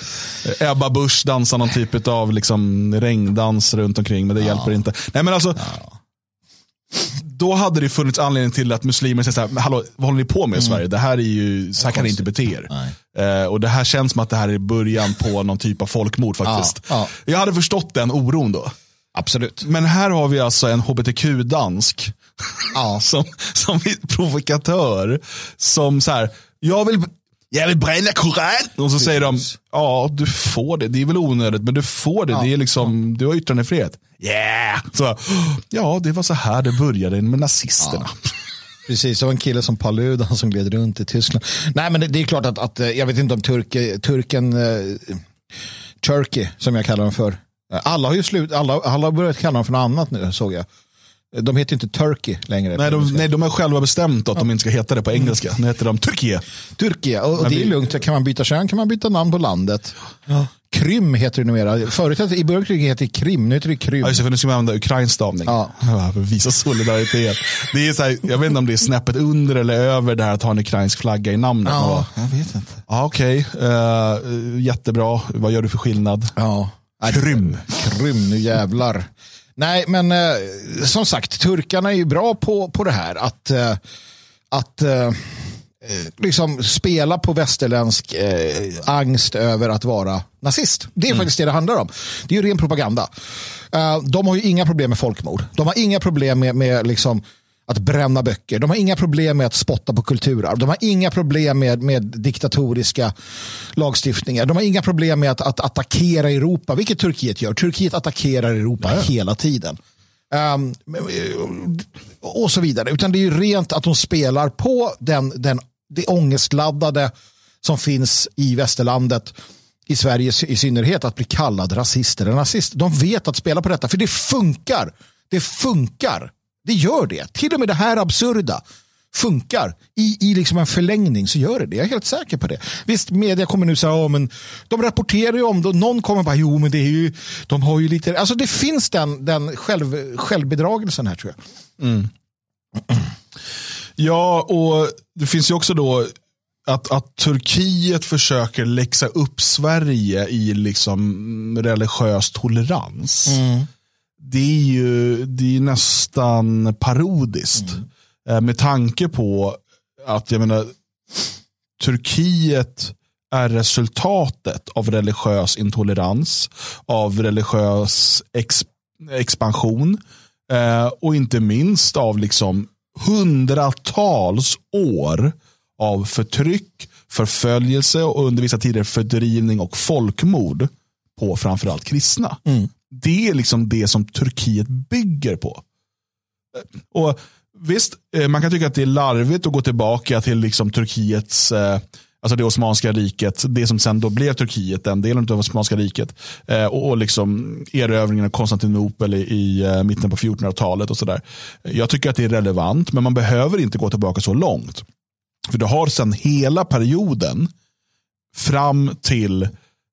Ebba Busch dansar någon typ av liksom, regndans runt omkring, men det hjälper inte. Nej men alltså, då hade det funnits anledning till att muslimer säger så här, "Men hallå, vad håller ni på med i Sverige? Det här är ju, så här kan ni inte bete er. Eh, och det här känns som att det här är början på *laughs* någon typ av folkmord faktiskt. Ja, Jag hade förstått den oron då. Absolut. Men här har vi alltså en hbtq-dansk Ja. *laughs* som, som är provokatör. Som så här, jag vill, jag vill bränna koran. Och så säger de, ja du får det, det är väl onödigt, men du får det, det är liksom, du har yttrandefrihet. Yeah! Så, ja, det var så här det började med nazisterna. Precis, det var en kille som Paludan som gled runt i Tyskland. Nej, men det, det är klart att, att eh, jag vet inte om turk, turken, eh, Turkey som jag kallar dem för. Eh, Alla har ju slut, alla, alla har börjat kalla dem för något annat nu såg jag. De heter inte Turkey längre. Nej, de, nej, de har själva bestämt att ja. de inte ska heta det på engelska. Nu heter de Turkiet. Turkiet, och, och det är lugnt. Kan man byta kön kan man byta namn på landet. Ja. Krym heter det numera. Förut i början hette det Krim, nu heter det Krym. Ja, just det, för nu ska man använda ukrainsk stavning. Ja. Visa solidaritet. Det är så här, jag vet inte om det är snäppet under eller över det här att ha en ukrainsk flagga i namnet. Ja, jag vet inte. Ja, Okej, okay. uh, eh, jättebra. Vad gör du för skillnad? Ja. Krym. Krym, nu jävlar. Nej, men eh, som sagt, turkarna är ju bra på, på det här. Att, eh, att eh, Eh, liksom spela på västerländsk eh, angst över att vara nazist. Det är mm. faktiskt det det handlar om. Det är ju ren propaganda. Uh, de har ju inga problem med folkmord. De har inga problem med, med liksom, att bränna böcker. De har inga problem med att spotta på kulturarv. De har inga problem med, med diktatoriska lagstiftningar. De har inga problem med att, att attackera Europa, vilket Turkiet gör. Turkiet attackerar Europa ja. hela tiden. Um, och så vidare. Utan det är ju rent att de spelar på den, den det ångestladdade som finns i västerlandet i Sverige i synnerhet att bli kallad rasist eller nazist. De vet att spela på detta för det funkar. Det funkar. Det gör det. Till och med det här absurda funkar. I, i liksom en förlängning så gör det det. Jag är helt säker på det. Visst, media kommer nu säga, ja, men de rapporterar ju om det. Någon kommer bara, jo men det är ju, de har ju lite, alltså det finns den, den själv, självbedragelsen här tror jag. Mm. *clears throat* Ja, och det finns ju också då att, att Turkiet försöker läxa upp Sverige i liksom religiös tolerans. Mm. Det är ju det är nästan parodiskt. Mm. Eh, med tanke på att jag menar, Turkiet är resultatet av religiös intolerans, av religiös ex, expansion eh, och inte minst av liksom hundratals år av förtryck, förföljelse och under vissa tider fördrivning och folkmord på framförallt kristna. Mm. Det är liksom det som Turkiet bygger på. Och Visst, eh, man kan tycka att det är larvigt att gå tillbaka till liksom Turkiets eh, alltså det Osmanska riket, det som sen då blev Turkiet, den delen av Osmanska riket. Eh, och, och liksom erövringen av Konstantinopel i, i mitten på 1400-talet och sådär. Jag tycker att det är relevant, men man behöver inte gå tillbaka så långt. För du har sen hela perioden fram till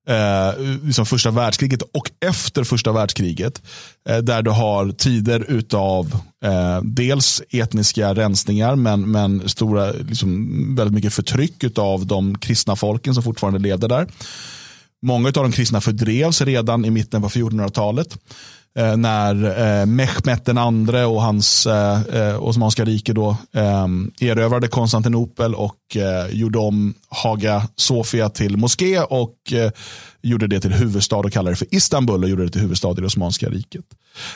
eh, liksom första världskriget och efter första världskriget. Eh, där du har tider av eh, dels etniska rensningar men, men stora, liksom, väldigt mycket förtryck av de kristna folken som fortfarande levde där. Många av de kristna fördrevs redan i mitten på 1400-talet. Eh, när eh, Mehmet den andre och hans eh, eh, Osmanska rike då eh, erövrade Konstantinopel och eh, gjorde om Haga Sofia till moské och eh, gjorde det till huvudstad och kallade det för Istanbul och gjorde det till huvudstad i det Osmanska riket.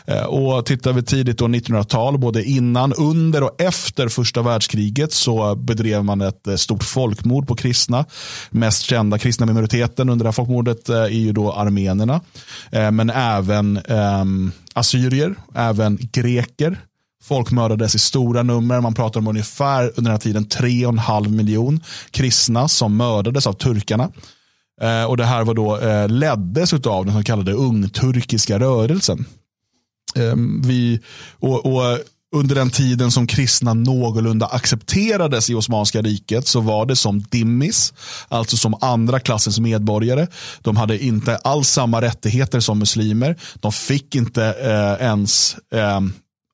Eh, och tittar vi tidigt då 1900-tal, både innan, under och efter första världskriget så bedrev man ett eh, stort folkmord på kristna. Mest kända kristna minoriteten under det här folkmordet eh, är ju då armenierna. Men även ehm, assyrier, även greker. Folkmördades i stora nummer. Man pratar om ungefär under den här tiden 3,5 miljon kristna som mördades av turkarna. Och Det här var då leddes av den så kallade ungturkiska rörelsen. Eh, vi, och, och, under den tiden som kristna någorlunda accepterades i Osmanska riket så var det som dimmis, alltså som andra klassens medborgare. De hade inte alls samma rättigheter som muslimer. De fick inte eh, ens eh,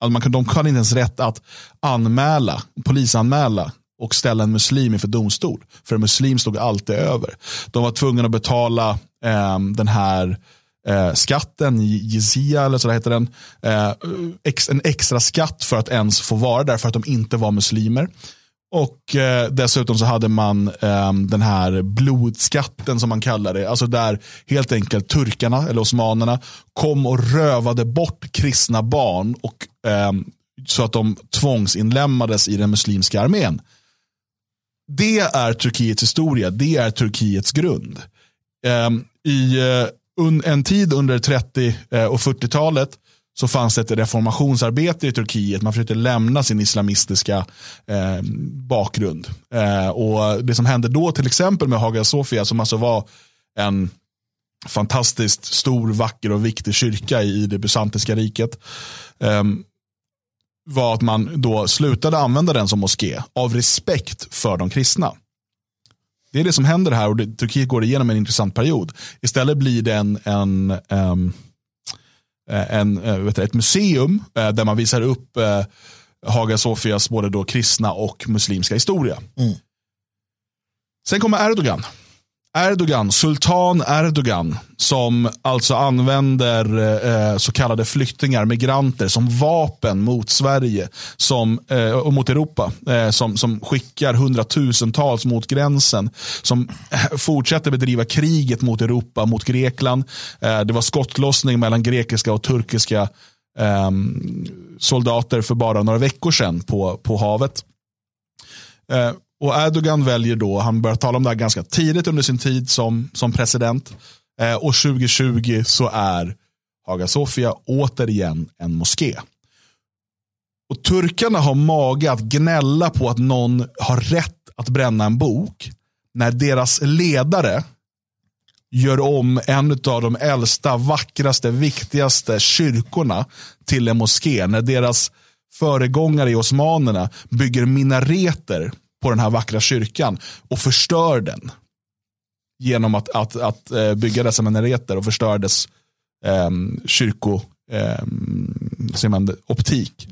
alltså man, de hade inte ens rätt att anmäla, polisanmäla och ställa en muslim inför domstol. För en muslim stod alltid över. De var tvungna att betala eh, den här eh, skatten, jizia eller så heter den, eh, ex, en extra skatt för att ens få vara där för att de inte var muslimer. Och eh, dessutom så hade man eh, den här blodskatten som man kallar det. Alltså där helt enkelt turkarna eller osmanerna kom och rövade bort kristna barn och eh, så att de tvångsinlämnades i den muslimska armén. Det är Turkiets historia, det är Turkiets grund. Ehm, I eh, en tid under 30 eh, och 40-talet så fanns det ett reformationsarbete i Turkiet. Man försökte lämna sin islamistiska eh, bakgrund. Eh, och Det som hände då till exempel med Hagia Sofia som alltså var en fantastiskt stor, vacker och viktig kyrka i det bysantiska riket. eh, var att man då slutade använda den som moské av respekt för de kristna. Det är det som händer här och det, Turkiet går igenom en intressant period. Istället blir det en, en, um, en, vet du, ett museum där man visar upp Haga Sofias både då kristna och muslimska historia. Mm. Sen kommer Erdogan. Erdogan, sultan Erdogan, som alltså använder eh, så kallade flyktingar, migranter, som vapen mot Sverige som, eh, och mot Europa. Eh, som, som skickar hundratusentals mot gränsen. Som fortsätter bedriva kriget mot Europa, mot Grekland. Eh, det var skottlossning mellan grekiska och turkiska ehm, soldater för bara några veckor sedan på, på havet. Eh, och Erdogan väljer då, han börjar tala om det här ganska tidigt under sin tid som, som president. Eh, och 2020 så är Haga Sofia återigen en moské. Och turkarna har mage att gnälla på att någon har rätt att bränna en bok. När deras ledare gör om en av de äldsta, vackraste, viktigaste kyrkorna till en moské. När deras föregångare i osmanerna bygger minareter på den här vackra kyrkan och förstör den. Genom att, att, att eh, bygga dessa minareter och förstör dess eh, kyrko, eh, man, optik.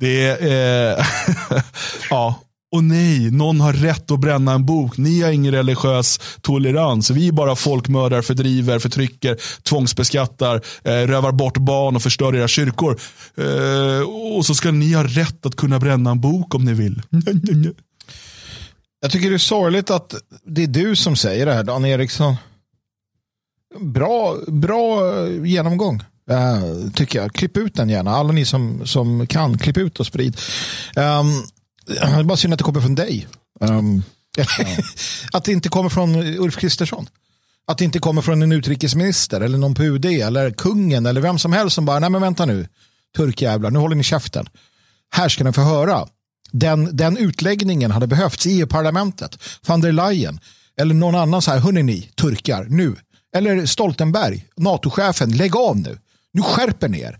Det är, eh, *laughs* ja, och nej, någon har rätt att bränna en bok. Ni har ingen religiös tolerans. Vi bara folkmördar, fördriver, förtrycker, tvångsbeskattar, eh, rövar bort barn och förstör era kyrkor. Eh, och så ska ni ha rätt att kunna bränna en bok om ni vill. *laughs* Jag tycker det är sorgligt att det är du som säger det här, Dan Eriksson. Bra, bra genomgång. Uh, tycker jag. Klipp ut den gärna. Alla ni som, som kan, klipp ut och sprid. Um, det är bara synd att det kommer från dig. Um, *laughs* att det inte kommer från Ulf Kristersson. Att det inte kommer från en utrikesminister eller någon på UD eller kungen eller vem som helst som bara, nej men vänta nu, turkjävlar, nu håller ni käften. Här ska ni få höra den, den utläggningen hade behövts i EU-parlamentet. Van der Leyen eller någon annan så här, hörni ni, turkar, nu. Eller Stoltenberg, NATO-chefen, lägg av nu. Nu skärper ni er.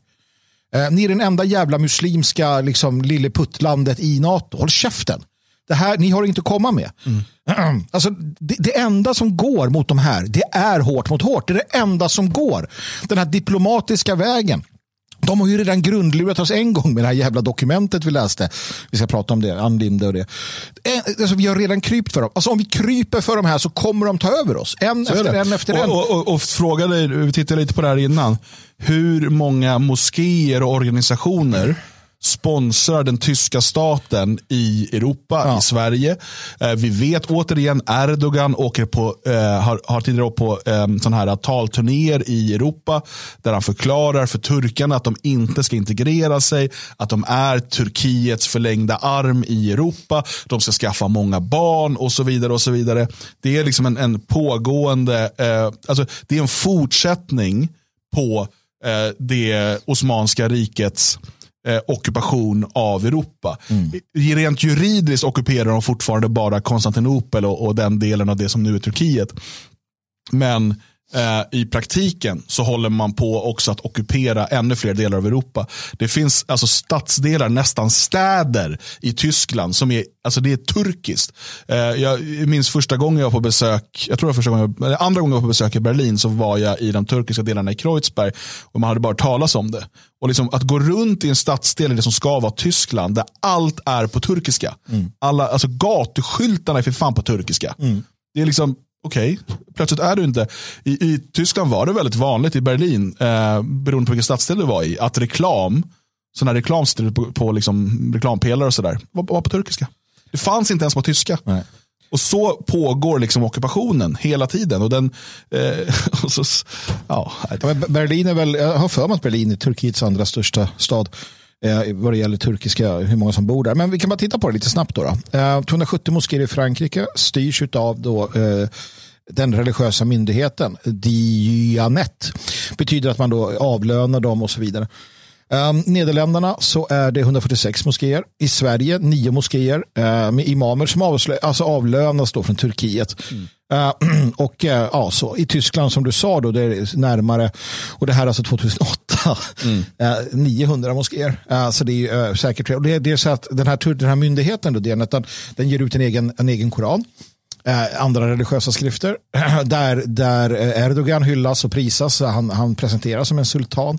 Eh, ni är den enda jävla muslimska liksom, lilleputtlandet i NATO. Håll käften. Det här, ni har inte att komma med. Mm. *clears throat* Alltså, det, det, enda som går mot de här, det är hårt mot hårt. Det är det enda som går. Den här diplomatiska vägen. De har ju redan grundlurat oss en gång med det här jävla dokumentet vi läste. Vi ska prata om det, Ann Linde och det. Alltså, vi har redan krypt för dem. Alltså, om vi kryper för dem här så kommer de ta över oss. En så efter en efter en. Och, och, och frågade, vi tittade lite på det här innan. Hur många moskéer och organisationer sponsrar den tyska staten i Europa, ja. i Sverige. Eh, vi vet återigen Erdogan åker på, eh, har, har tidigare åkt på eh, sådana här talturnéer i Europa där han förklarar för turkarna att de inte ska integrera sig, att de är Turkiets förlängda arm i Europa, de ska skaffa många barn och så vidare. och så vidare. Det är liksom en, en pågående, eh, alltså det är en fortsättning på eh, det Osmanska rikets eh, ockupation av Europa. Mm. Rent juridiskt ockuperar de fortfarande bara Konstantinopel och, och den delen av det som nu är Turkiet. Men i praktiken så håller man på också att ockupera ännu fler delar av Europa. Det finns alltså stadsdelar, nästan städer i Tyskland som är, alltså det är turkiskt. Eh, jag minns första gången jag var på besök, jag tror det var första gången, eller andra gången jag var på besök i Berlin så var jag i de turkiska delarna i Kreuzberg och man hade bara talas om det. Och liksom att gå runt i en stadsdel i det som ska vara Tyskland där allt är på turkiska. Mm. Alla, alltså gatuskyltarna är för fan på turkiska. Mm. Det är liksom okej, okay. plötsligt är du inte. I, I, Tyskland var det väldigt vanligt, i Berlin, eh, beroende på vilken stadsdel du var i, att reklam, sådana reklam på, på liksom reklampelare och sådär, var, var på turkiska. Det fanns inte ens på tyska. Nej. Och så pågår liksom ockupationen hela tiden. Och den, eh, *laughs* och så, ja. Berlin är väl, jag har för mig att Berlin är Turkiets andra största stad eh, vad det gäller turkiska, hur många som bor där. Men vi kan bara titta på det lite snabbt. Då, då. Eh, 270 moskéer i Frankrike styrs av då, eh, den religiösa myndigheten, Dianet. betyder att man då avlönar dem och så vidare. Um, Nederländerna så är det 146 moskéer. I Sverige 9 moskéer uh, med imamer som avslö- alltså avlönas då från Turkiet. Mm. Uh, *clears throat* och uh, ja, så i Tyskland som du sa då, det är närmare, och det här är alltså 2008, mm. *laughs* 900 moskéer. så det är säkert, och det, det, är så att den här, den här myndigheten då, den, den ger ut en egen, en egen koran andra religiösa skrifter *clears throat* där, där Erdogan hyllas och prisas. Han, han presenteras som en sultan.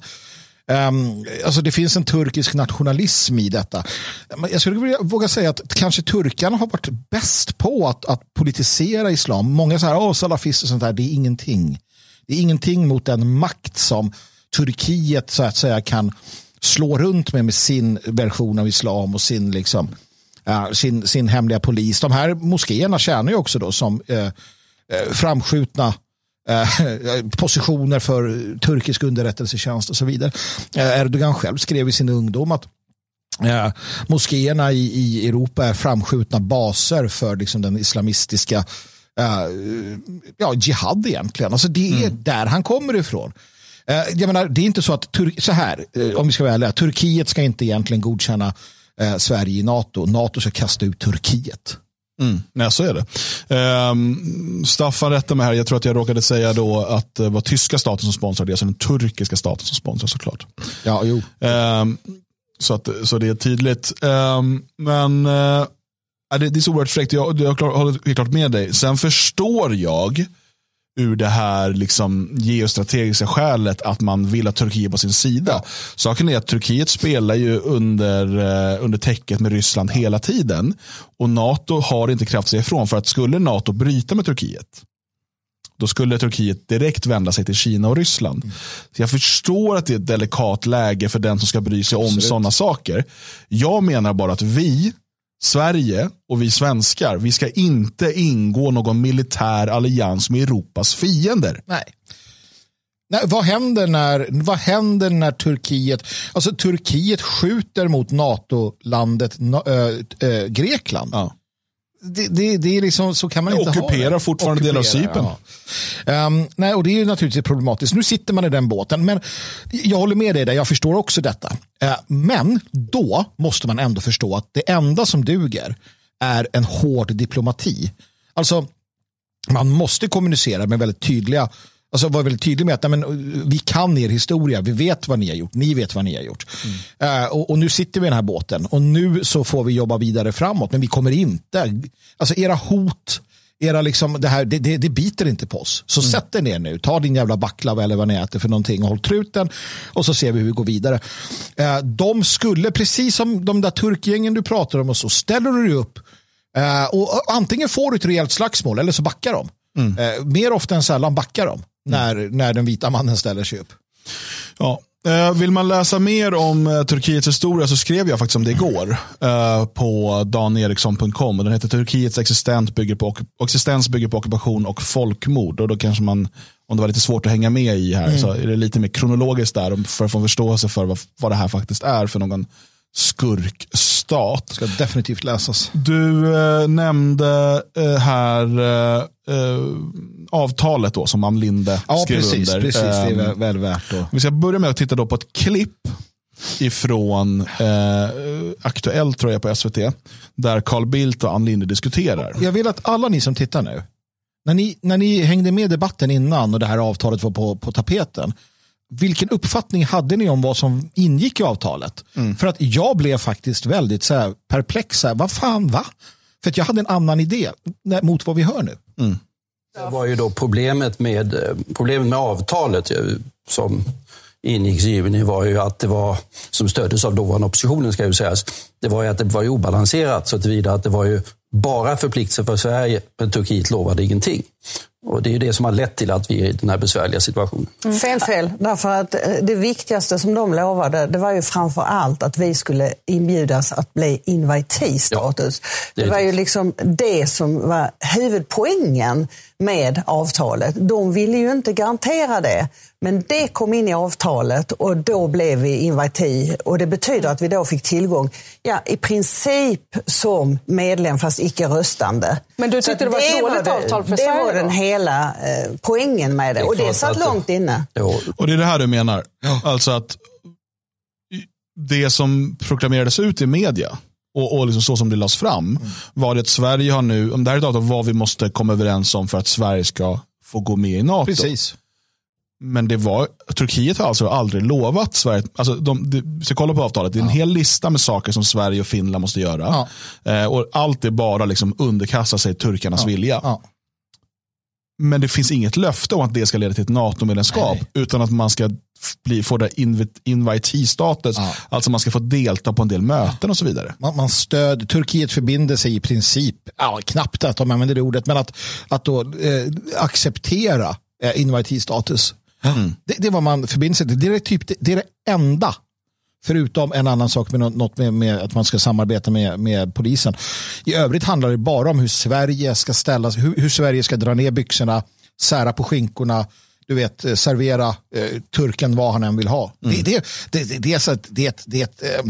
Um, alltså det finns en turkisk nationalism i detta. Jag skulle vilja våga säga att kanske turkarna har varit bäst på att, att politisera islam. Många så här, oh, salafister och sånt där, det är ingenting. Det är ingenting mot den makt som Turkiet så att säga kan slå runt med med sin version av islam och sin, liksom, uh, sin, sin hemliga polis. De här moskéerna tjänar ju också då som uh, uh, framskjutna Eh, *laughs* positioner för turkisk underrättelsetjänst och så vidare. Eh, Erdogan själv skrev i sin ungdom att eh, moskéerna i, i Europa är framskjutna baser för liksom, den islamistiska ja, jihad egentligen. Alltså, det är mm. där han kommer ifrån. Jag menar, det är inte så att, så här, om vi ska vara ärliga, Turkiet ska inte egentligen godkänna Sverige i NATO. NATO ska kasta ut Turkiet. Mm, nej, så är det. Um, Staffan rättar mig här. Jag tror att jag råkade säga då att det var tyska staten som sponsrar det, alltså den turkiska staten som sponsrar såklart. Ja, jo. Um, så, att, så det är tydligt. Um, men uh, det, det är så oerhört fräckt. Jag, jag håller helt klart med dig. Sen förstår jag ur det här liksom geostrategiska skälet att man vill ha Turkiet på sin sida. Saken är att Turkiet spelar ju under, eh, under täcket med Ryssland hela tiden. Och NATO har inte kraft sig ifrån för att skulle NATO bryta med Turkiet då skulle Turkiet direkt vända sig till Kina och Ryssland. Mm. Så jag förstår att det är ett delikat läge för den som ska bry sig om sådana saker. Jag menar bara att vi Sverige och vi svenskar, vi ska inte ingå någon militär allians med Europas fiender. Nej. Nej, vad, händer när, vad händer när Turkiet, alltså Turkiet skjuter mot NATO-landet äh, äh, Grekland? Ja. Det, det, det, är liksom, så kan man inte ockuperar ha Ockuperar fortfarande delar av Cypern. Ja. Um, nej, och det är naturligtvis problematiskt. Nu sitter man i den båten, men jag håller med dig där, jag förstår också detta. Uh, men då måste man ändå förstå att det enda som duger är en hård diplomati. Alltså, man måste kommunicera med väldigt tydliga Alltså var väldigt tydlig med att nej, men, vi kan er historia, vi vet vad ni har gjort, ni vet vad ni har gjort. Mm. Uh, och, och, nu sitter vi i den här båten och nu så får vi jobba vidare framåt, men vi kommer inte, alltså era hot, era liksom, det, här, det, det, det biter inte på oss. Så mm. sätt er ner nu, ta din jävla baklava eller vad ni äter för någonting och håll truten och så ser vi hur vi går vidare. Uh, de skulle, precis som de där turkgängen du pratar om och så, ställer du upp uh, och, antingen får du ett rejält slagsmål eller så backar de. Mm. mer ofta än sällan backar de när, när den vita mannen ställer sig upp. Ja, eh, vill man läsa mer om eh, Turkiets historia så skrev jag faktiskt om det igår eh, på daneriksson.com. Den heter Turkiets existens bygger, på, existens bygger på ockupation och folkmord. Och då kanske man, om det var lite svårt att hänga med i här, mm. så är det lite mer kronologiskt där för att få förståelse för vad, vad det här faktiskt är för någon skurkstat. Ska definitivt läsas. Du eh, nämnde eh, här eh, eh avtalet då som Ann Linde ja, skrev precis, under. Precis, det är väl, ehm, väl värt att... Vi ska börja med att titta då på ett klipp ifrån eh, Aktuellt tror jag på SVT, där Carl Bildt och Ann Linde diskuterar. Jag vill att alla ni som tittar nu, när ni, när ni hängde med debatten innan och det här avtalet var på, på tapeten, vilken uppfattning hade ni om vad som ingick i avtalet? Mm. För att jag blev faktiskt väldigt så här, perplex. Så här, vad fan, va? För att jag hade en annan idé mot vad vi hör nu. Mm. Det var ju då problemet med, eh, problemet med avtalet som ingicks i juni var ju att det var, som stöddes av dåvarande oppositionen ska ju sägas, det var ju att det var ju obalanserat så tillvida att det var ju bara förpliktelser för Sverige, men Turkiet lovade ingenting. Och det är det som har lett till att vi är i den här besvärliga situationen. Mm. Fel, fel. Därför att eh, det viktigaste som de lovade, det var ju framför allt att vi skulle inbjudas att bli invitee-status. Ja, det, det var ju liksom det som var huvudpoängen med avtalet. De ville ju inte garantera det. Men det kom in i avtalet och då blev vi invitee och det betyder att vi då fick tillgång, ja i princip som medlem fast icke röstande. Men du tyckte det var ett dåligt avtal för det Sverige? Var den hela eh, poängen med det, det och det satt långt inne. Och det är det här du menar? Alltså att det som proklamerades ut i media och, och liksom så som det lades fram mm. var det att Sverige har nu, om det här är ett avtal vad vi måste komma överens om för att Sverige ska få gå med i NATO. Precis. Men det var, Turkiet har alltså aldrig lovat Sverige, alltså de, de ska kolla på avtalet, det är en ja. hel lista med saker som Sverige och Finland måste göra. Ja. Eh, och allt är bara liksom underkasta sig turkarnas ja. vilja. Men det finns inget löfte om att det ska leda till ett NATO-medlemskap, utan att man ska bli, få det invitee-status, alltså man ska få delta på en del möten och så vidare. Man, man stöd, Turkiet förbinder sig i princip, ja, knappt att de använder det ordet, men att, att då eh, acceptera eh, invitee-status. Mm. Det, det är vad man förbinder sig till. Det är, typ, det, det är det enda Förutom en annan sak med något med, med, att man ska samarbeta med, med polisen. I övrigt handlar det bara om hur Sverige ska ställa hur, hur Sverige ska dra ner byxorna, sära på skinkorna, du vet, eh, servera eh, turken vad han än vill ha. Mm. Det, det, det, det, är så att det, det, eh,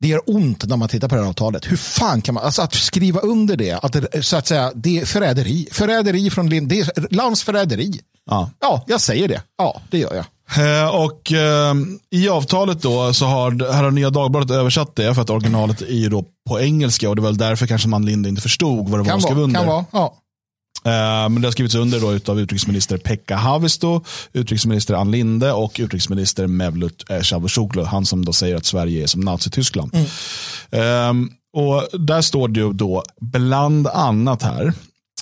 det gör ont när man tittar på det här avtalet. Hur fan kan man, alltså att skriva under det, att så att säga, det är förräderi. Förräderi från Lind, det är landsförräderi. Ja. ja, jag säger det. Ja, det gör jag. Eh, och eh, i avtalet då så har, här har Nya Dagbladet översatt det för att originalet är ju då på engelska och det är väl därför kanske man Linde inte förstod vad det var de skrev under. Kan vara, ja. Eh, men det har skrivits under då av utrikesminister Pekka Haavisto, utrikesminister Ann Linde och utrikesminister Mevlut Cavusoglu, han som då säger att Sverige är som Nazityskland. Mm. Um, och där står det ju då bland annat här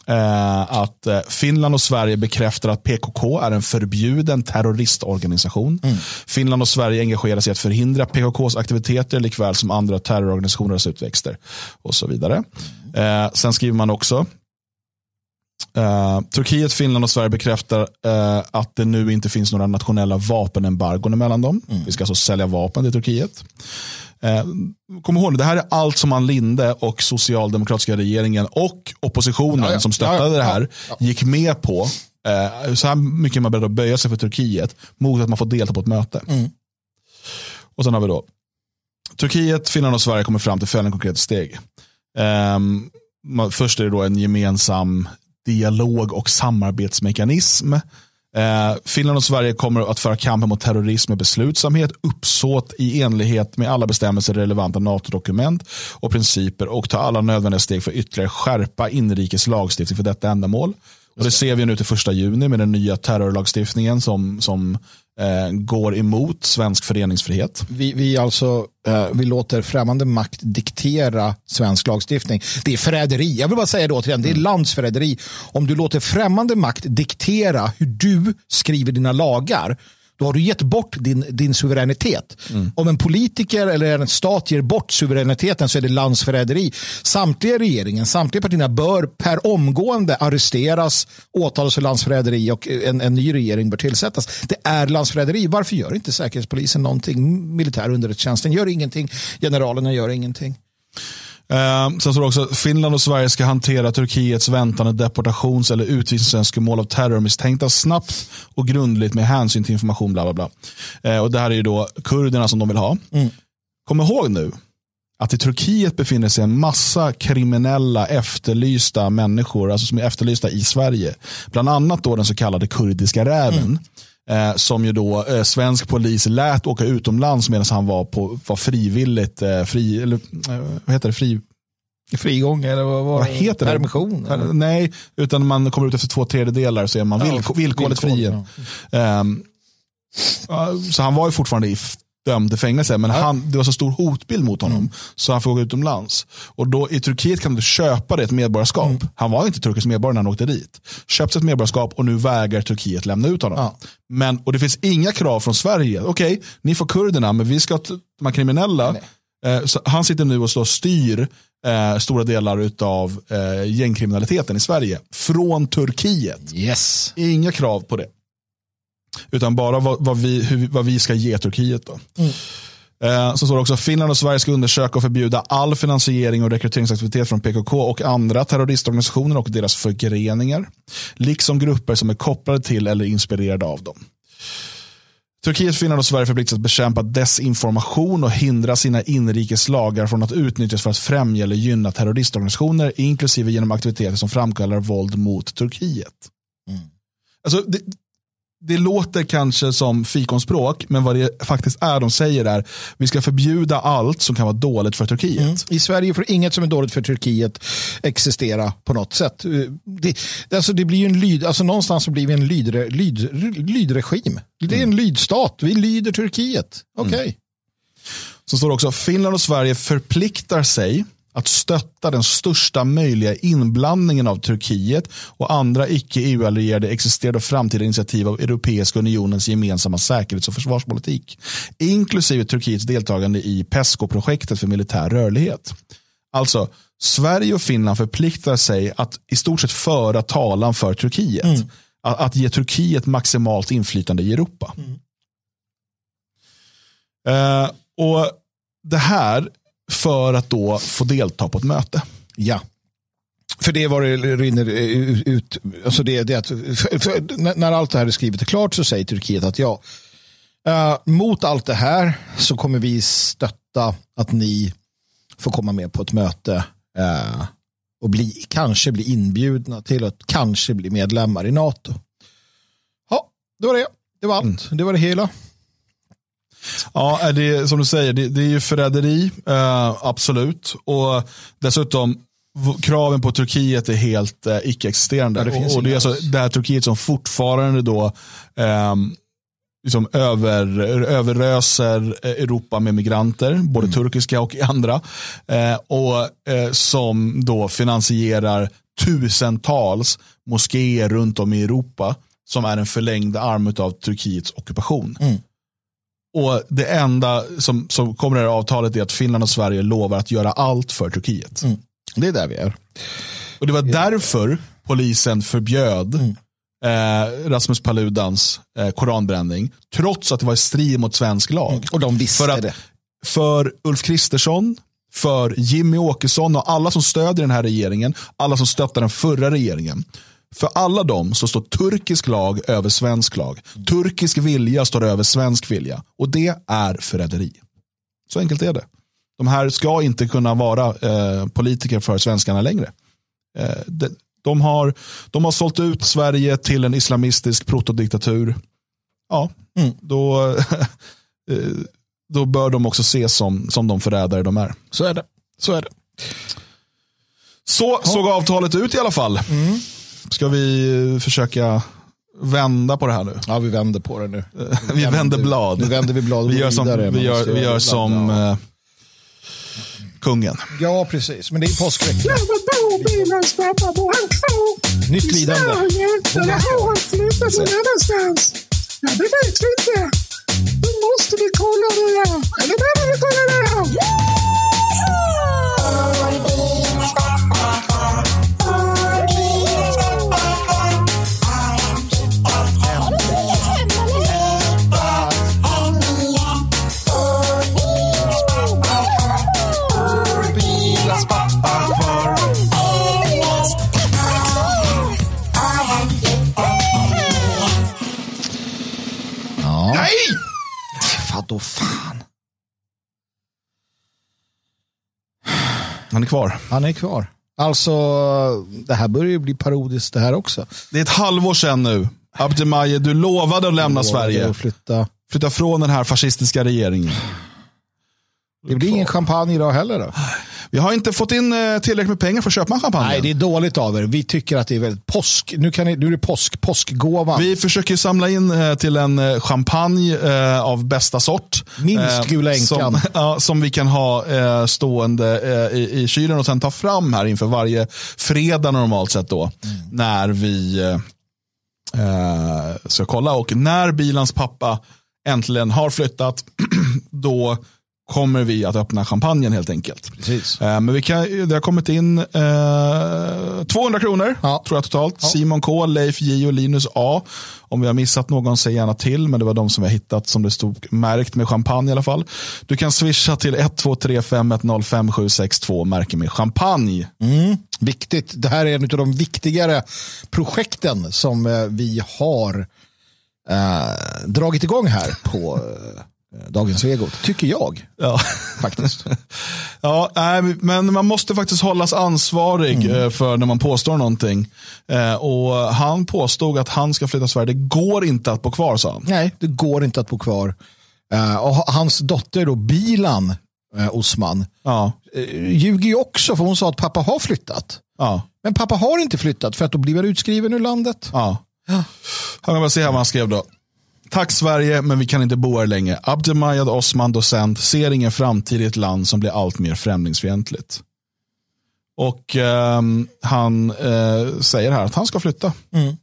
Eh, att eh, Finland och Sverige bekräftar att PKK är en förbjuden terroristorganisation. Mm. Finland och Sverige engagerar sig i att förhindra PKKs aktiviteter likväl som andra terrororganisationers utväxter och så vidare. Mm. sen skriver man också Uh, Turkiet, Finland och Sverige bekräftar uh, att det nu inte finns några nationella vapenembargon mellan dem. Mm. Vi ska alltså sälja vapen till Turkiet. Uh, kom ihåg, det här är allt som Ann Linde och socialdemokratiska regeringen och oppositionen ja, ja. som stöttade ja, det här gick med på. så här mycket är man beredd att böja sig för Turkiet mot att man får delta på ett möte. Mm. Och sen har vi då Turkiet, Finland och Sverige kommer fram till följande konkreta steg. Um, först är det då en gemensam dialog och samarbetsmekanism. Eh, Finland och Sverige kommer att föra kampen mot terrorism med beslutsamhet, uppsåt i enlighet med alla bestämmelser, relevanta NATO-dokument och principer och ta alla nödvändiga steg för ytterligare skärpa inrikes lagstiftning för detta ändamål. Och det ser vi nu till första juni med den nya terrorlagstiftningen som, som eh, går emot svensk föreningsfrihet. Vi, vi, alltså, eh, vi låter främmande makt diktera svensk lagstiftning. Det är förräderi. Jag vill bara säga det återigen, det är mm. landsförräderi. Om du låter främmande makt diktera hur du skriver dina lagar då har du gett bort din, din suveränitet. Mm. Om en politiker eller en stat ger bort suveräniteten så är det landsförräderi. Samtliga regeringen, samtliga partierna bör per omgående arresteras, åtalas för landsförräderi och en, en ny regering bör tillsättas. Det är landsförräderi. Varför gör inte Säkerhetspolisen någonting? Militär underrättelsetjänsten gör ingenting. Generalerna gör ingenting. Eh, sen står det också Finland och Sverige ska hantera Turkiets väntande deportations eller utvisningsönskemål av terrormisstänkta snabbt och grundligt med hänsyn till information. Bla, bla, bla. Eh, och det här är ju då kurderna som de vill ha. Mm. Kom ihåg nu att i Turkiet befinner sig en massa kriminella efterlysta människor, alltså som är efterlysta i Sverige. Bland annat då den så kallade kurdiska räven. Mm. Eh, som ju då eh, svensk polis lät åka utomlands medan han var, på, var frivilligt, eh, fri, eller eh, vad heter det, fri, frigång eller vad, vad, vad heter permission? Det? Nej, utan man kommer ut efter två tredjedelar så är man ja, villkorligt fri. Ja. Um, så han var ju fortfarande i dömd till fängelse. Men han, det var så stor hotbild mot honom mm. så han fick åka utomlands. Och då i Turkiet kan du köpa det ett medborgarskap. Mm. Han var inte turkisk medborgare när han åkte dit. Köpte ett medborgarskap och nu vägrar Turkiet lämna ut honom. Ja. Men, och det finns inga krav från Sverige. Okej, okay, ni får kurderna men vi ska de här kriminella. Eh, han sitter nu och står styr eh, stora delar av eh, gängkriminaliteten i Sverige. Från Turkiet. Yes. Inga krav på det. Utan bara vad, vad, vi, hur, vad vi ska ge Turkiet. Då. Mm. Eh, så står det också Finland och Sverige ska undersöka och förbjuda all finansiering och rekryteringsaktivitet från PKK och andra terroristorganisationer och deras förgreningar. Liksom grupper som är kopplade till eller inspirerade av dem. Turkiet, Finland och Sverige förpliktas att bekämpa desinformation och hindra sina inrikes lagar från att utnyttjas för att främja eller gynna terroristorganisationer, inklusive genom aktiviteter som framkallar våld mot Turkiet. Mm. Alltså, det, det låter kanske som fikonspråk, men vad det faktiskt är de säger är vi ska förbjuda allt som kan vara dåligt för Turkiet. Mm. I Sverige får inget som är dåligt för Turkiet existera på något sätt. Det, alltså det blir en lyd, alltså någonstans så blir vi en lydre, lyd, lydregim. Det är en mm. lydstat, vi lyder Turkiet. Okej. Okay. Mm. Så står det också, Finland och Sverige förpliktar sig att stötta den största möjliga inblandningen av Turkiet och andra icke-EU-allierade existerande och framtida initiativ av Europeiska unionens gemensamma säkerhets och försvarspolitik, inklusive Turkiets deltagande i PESCO-projektet för militär rörlighet. Alltså, Sverige och Finland förpliktar sig att i stort sett föra talan för Turkiet. Mm. Att, att, ge Turkiet maximalt inflytande i Europa. Mm. Uh, och Det här för att då få delta på ett möte. Ja. För det var det rinner ut, alltså det, det att, för, för, när allt det här är skrivet och klart så säger Turkiet att ja, uh, mot allt det här så kommer vi stötta att ni får komma med på ett möte uh, och bli, kanske bli inbjudna till att kanske bli medlemmar i NATO. Ja, det var det. Det var allt. Mm. Det var det hela. Ja, det, som du säger, det, det är ju förräderi, eh, absolut. Och dessutom, kraven på Turkiet är helt eh, icke-existerande. Ja, det och, och det är alltså det här Turkiet som fortfarande då eh, liksom över, överröser Europa med migranter, både mm. turkiska och andra. Eh, och eh, som då finansierar tusentals moskéer runt om i Europa som är en förlängd arm av Turkiets ockupation. Mm. Och det enda som, som kommer i det här avtalet är att Finland och Sverige lovar att göra allt för Turkiet. Mm. Det är där vi är. Och det var därför polisen förbjöd mm. eh, Rasmus Paludans eh, koranbränning. Trots att det var i strid mot svensk lag. Mm. Och de visste för att, det. För Ulf Kristersson, för Jimmy Åkesson och alla som stödjer den här regeringen, alla som stöttar den förra regeringen för alla dem så står turkisk lag över svensk lag. Turkisk vilja står över svensk vilja. Och det är förräderi. Så enkelt är det. De här ska inte kunna vara eh, politiker för svenskarna längre. Eh, de, de, har, de har sålt ut Sverige till en islamistisk protodiktatur. Ja, mm. då, *laughs* eh, då bör de också ses som, som de förrädare de är. Så är det. Så är det. Så såg avtalet ut i alla fall. Mm. Ska vi försöka vända på det här nu? Ja, vi vänder på det nu. *laughs* vi vänder blad. Nu vänder vi blad. Vi gör som, vi gör, vi gör som ja. uh, kungen. Ja, precis. Men det är påskvecka. Nytt lidande. Eller har han flyttat någon annanstans? Ja, det vet vi inte. Nu måste vi kolla det här. Eller behöver vi kolla det här? Han är kvar. Han är kvar. Alltså, det här börjar ju bli parodiskt det här också. Det är ett halvår sedan nu. Abdemaje, du lovade att lämna Sverige. Att flytta. flytta från den här fascistiska regeringen. Det blir ingen champagne idag heller då? Vi har inte fått in eh, tillräckligt med pengar för att köpa en champagne. Nej, det är dåligt av er. Vi tycker att det är väldigt påsk. Nu, kan ni, nu är det påsk, påskgåvan. Vi försöker samla in eh, till en eh, champagne av bästa sort. Minst gula änkan. Som, *laughs* ja, som vi kan ha stående i, i kylen och sen ta fram här inför varje fredag normalt sett då. Mm. När vi eh, ska kolla. Och när bilans pappa äntligen har flyttat, *clears throat* då kommer vi att öppna champagnen helt enkelt. Precis. Eh, men vi kan, det har kommit in eh, 200 kronor ja. tror jag totalt. Ja. Simon K, Leif J och Linus A. Om vi har missat någon, säg gärna till. Men det var de som vi har hittat som det stod märkt med champagne i alla fall. Du kan swisha till 1235105762 märke med champagne. Mm, viktigt. Det här är en av de viktigare projekten som eh, vi har eh, dragit igång här på eh, Dagens Vego, tycker jag. Ja. Faktiskt. *laughs* Ja, nej, men man måste faktiskt hållas ansvarig mm. för när man påstår någonting. Och han påstod att han ska flytta Sverige. Det går inte att bo kvar, sa han. Nej, det går inte att bo kvar. Och hans dotter då, Bilan Osman, ja. ljuger ju också för hon sa att pappa har flyttat. Ja. Men pappa har inte flyttat för att då blir han utskriven ur landet. Ja. Han bara se här vad han skrev då. Tack Sverige, men vi kan inte bo här länge. Abdelmajad Osman, docent, ser ingen framtid i ett land som blir allt mer främlingsfientligt. Och eh, han eh, säger här att han ska flytta. Mm.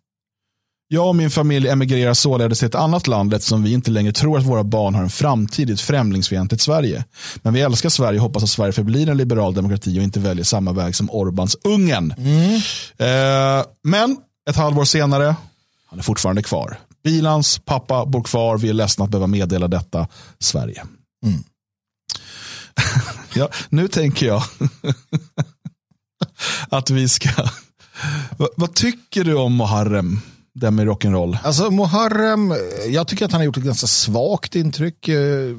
Jag och min familj emigrerar således till ett annat land eftersom vi inte längre tror att våra barn har en framtid i ett främlingsfientligt Sverige. Men vi älskar Sverige och hoppas att Sverige förblir en liberal demokrati och inte väljer samma väg som Orbans Ungern. Mm. Eh, men ett halvår senare, han är fortfarande kvar. Bilans pappa bor kvar, vi är ledsna att behöva meddela detta, Sverige. Mm. *laughs* ja, nu tänker jag *laughs* att vi ska... vad, vad tycker du om Muharrem? Den med rock'n'roll? Alltså Muharrem, jag tycker att han har gjort ett ganska svagt intryck. Eh,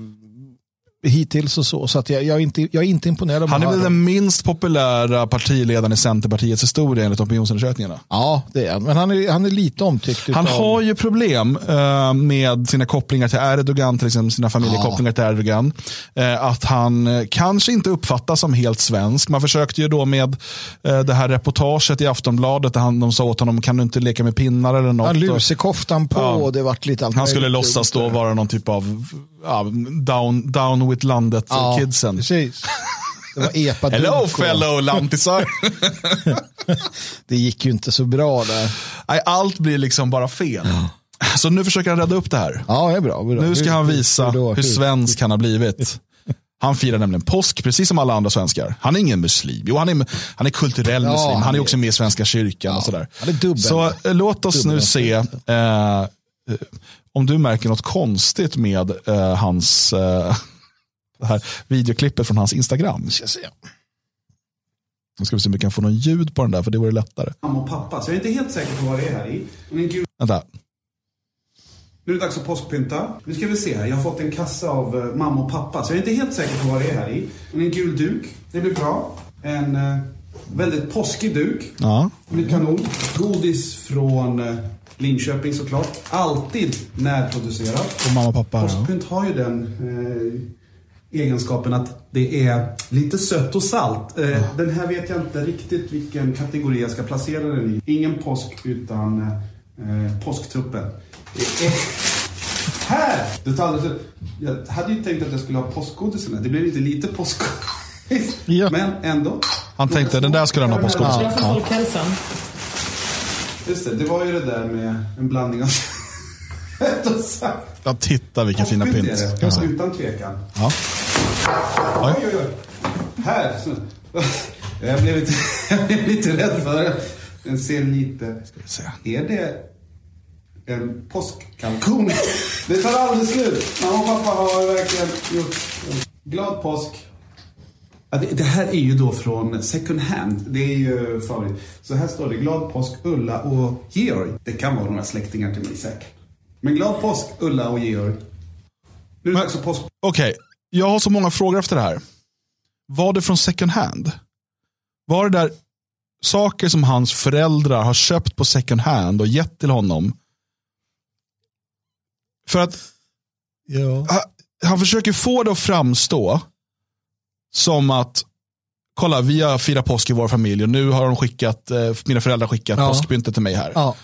Eh, hittills och så. Så att jag, jag, är inte, jag är inte imponerad. Han är väl den minst populära partiledaren i Centerpartiets historia enligt opinionsundersökningarna. Ja, det är Men han är, han är lite omtyckt. Han utav... har ju problem uh, med sina kopplingar till Erdogan, till exempel sina familjekopplingar ja. till Erdogan. Uh, att han uh, kanske inte uppfattas som helt svensk. Man försökte ju då med det här reportaget i Aftonbladet där han, de sa åt honom, kan du inte leka med pinnar eller något? Han lusekoftan på ja. och det vart lite allt Han skulle låtsas då vara någon typ av ja, down, down with landet-kidsen. precis. Det var epa *laughs* Hello fellow lantisar. *laughs* det gick ju inte så bra där. Nej, allt blir liksom bara fel. Ja. Så nu försöker han rädda upp det här. Ja, det är bra. bra. Nu ska han visa hur, hur, hur svensk han har blivit. Han firar nämligen påsk, precis som alla andra svenskar. Han är ingen muslim. Jo, han är, han är kulturell ja, muslim. Han är också med i Svenska kyrkan ja, och sådär. Så äh, låt oss nu se eh, om du märker något konstigt med eh, hans eh, *laughs* här videoklippet från hans Instagram. Ska se. Nu ska vi se om vi kan få någon ljud på den där, för det vore lättare. Mamma och pappa, så jag är inte helt säker på vad det är här i. Men gud... Vänta. Nu är det dags att påskpynta. Nu ska vi se här. Jag har fått en kassa av uh, mamma och pappa, så jag är inte helt säker på vad det är här i. Men en gul duk. Det blir bra. En uh, väldigt påskig duk. Ja. Det blir kanon. Godis från uh, Linköping såklart. Alltid närproducerat. Och mamma och pappa. Påskpynt har ju den eh, egenskapen att det är lite sött och salt. Eh, ja. Den här vet jag inte riktigt vilken kategori jag ska placera den i. Ingen påsk utan eh, påsktruppen. Eh, här! Det alldeles, jag hade ju tänkt att jag skulle ha påskgodis. Det blev inte lite påskgodis. Ja. Men ändå. Han tänkte den där skulle han ha påskgodis. Ja. Just det, det var ju det där med en blandning av fett och salt. Ja, titta vilka fina pynt. Ja. Utan tvekan. Ja. Oj, oj, oj. Här. Jag blev lite, jag blev lite rädd för det. Den ser lite... Är det en påskkalkon? Det tar aldrig slut. Mamma och pappa har verkligen gjort glad påsk. Ja, det, det, här är ju då från second hand. Det är ju farligt. Så här står det glad påsk Ulla och Georg. Det kan vara några släktingar till mig säkert. Men glad påsk Ulla och Georg. Nu är det dags påsk. Okej, okay. jag har så många frågor efter det här. Var det från second hand? Var det där saker som hans föräldrar har köpt på second hand och gett till honom? För att ja. han, han försöker få det att framstå som att kolla vi har firat påsk i vår familj och nu har de skickat, eh, mina föräldrar skickat ja. påskpyntet till mig här. Ja.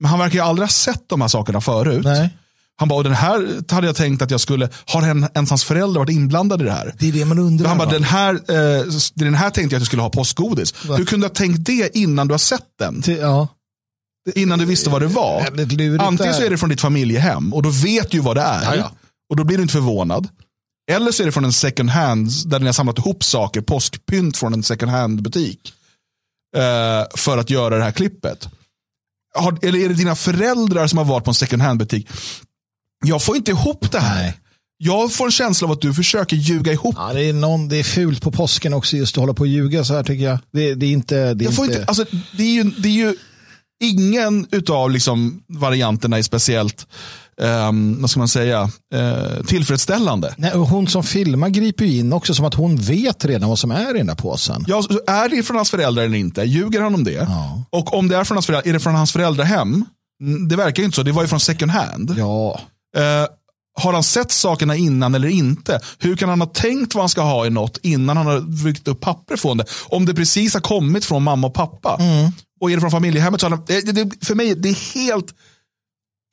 Men han verkar ju aldrig ha sett de här sakerna förut. Nej. Han bara, och den här hade jag tänkt att jag skulle, har ens hans föräldrar varit inblandade i det här? Det är det man undrar. Han bara, den här, eh, den här tänkte jag att jag skulle ha påskgodis. Va? Hur kunde du ha tänkt det innan du har sett den? Till, ja. Innan du visste vad det var. Antingen så är det från ditt familjehem och då vet du vad det är. Ja, ja. Och då blir du inte förvånad. Eller så är det från en second hand där ni har samlat ihop saker, påskpynt från en second hand butik. Eh, för att göra det här klippet. Har, eller är det dina föräldrar som har varit på en second hand butik? Jag får inte ihop det här. Nej. Jag får en känsla av att du försöker ljuga ihop. Ja, det, är någon, det är fult på påsken också just att hålla på och ljuga så här tycker jag. Det, det är inte... Det är, jag inte... inte alltså, det är, ju, det är ju ingen av liksom varianterna är speciellt um, vad ska man säga, uh, tillfredsställande. Nej, hon som filmar griper in också som att hon vet redan vad som är i den där påsen. Ja, är det från hans föräldrar eller inte? Ljuger han om det? Ja. Och om det är från hans föräldrar, är det från hans föräldrahem? Mm, det verkar inte så, det var ju från second hand. Ja. Uh, har han sett sakerna innan eller inte? Hur kan han ha tänkt vad han ska ha i något innan han har byggt upp papper från det? Om det precis har kommit från mamma och pappa. Mm. Och är det från familjehemmet så han, det, det, för mig det är helt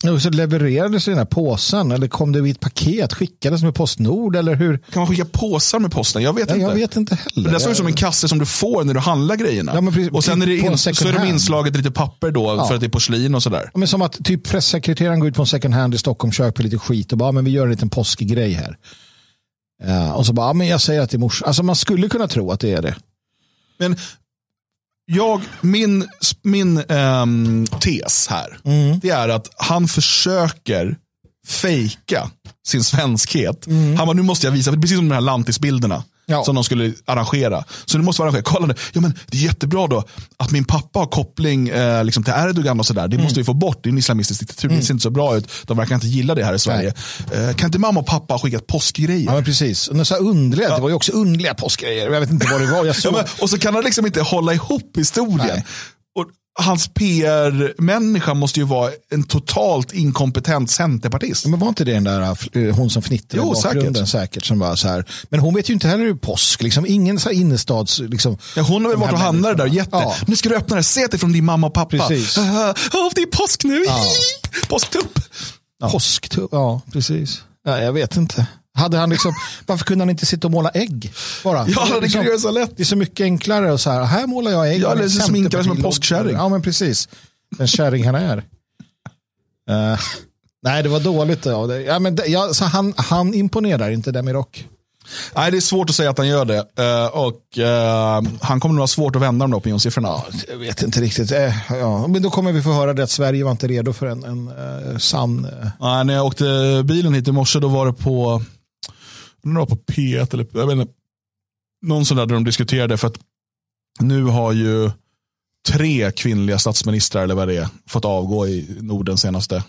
och så levererades den här påsen eller kom det i ett paket? Skickades med Postnord eller hur? Kan man skicka påsar med posten? Jag vet ja, inte. Jag vet inte heller. Det ser ut som en kasse som du får när du handlar grejerna. Ja, precis, och sen är det in, så är de inslaget lite papper då ja. för att det är porslin och sådär. men som att typ pressekreteraren går ut på en second hand i Stockholm, köper lite skit och bara, men vi gör en liten påskgrej här. Ja, och så bara, men jag säger att det är morsan. Alltså man skulle kunna tro att det är det. Men jag, min min ähm, tes här, mm. det är att han försöker fejka sin svenskhet. Mm. Han bara, nu måste jag visa, precis som de här lantisbilderna ja. som de skulle arrangera. Så nu måste vi arrangera. Kolla nu, ja, men det är jättebra då att min pappa har koppling eh, liksom till Erdogan och sådär. Det mm. måste vi få bort, det är en islamistisk diktatur, mm. det ser inte så bra ut. De verkar inte gilla det här i Sverige. Eh, kan inte mamma och pappa ha skickat påskgrejer? Ja men precis, och så underliga, ja. det var ju också underliga påskgrejer. Jag vet inte vad det var. Jag *laughs* såg... ja, men, och så kan han liksom inte hålla ihop historien. Nej hans PR-människa måste ju vara en totalt inkompetent centerpartist. Men var inte det den där eh, hon som fnittrade i bakgrunden säkert. säkert som var så här. Men hon vet ju inte heller hur påsk, liksom ingen så här innerstads... Liksom, ja, hon har väl varit och handlat där jätte. Ja. Nu ska du öppna det, se det från din mamma och pappa. Precis. Uh, oh, det är påsk nu, ja. påsktupp. Ja. Påsktupp, ja precis. Ja, jag vet inte. Hade han liksom, varför kunde han inte sitta och måla ägg? Bara? Ja, det liksom, kan så lätt. Det är så mycket enklare och så här, här målar jag ägg. Ja, eller sminkar som en påskkärring. Ja, men precis. Den kärring han är. Uh, nej, det var dåligt. Ja, ja, men det, ja, så han, han imponerar inte Demirok. Nej, det är svårt att säga att han gör det. Uh, och uh, Han kommer nog ha svårt att vända de opinionssiffrorna. Ja, jag vet inte riktigt. Uh, ja. Men då kommer vi få höra det att Sverige var inte redo för en, en sann... Nej, när jag åkte bilen hit i morse då var det på det var på P1 eller jag vet inte, någon sån där, där de diskuterade för att nu har ju tre kvinnliga statsministrar eller vad det är fått avgå i Norden senaste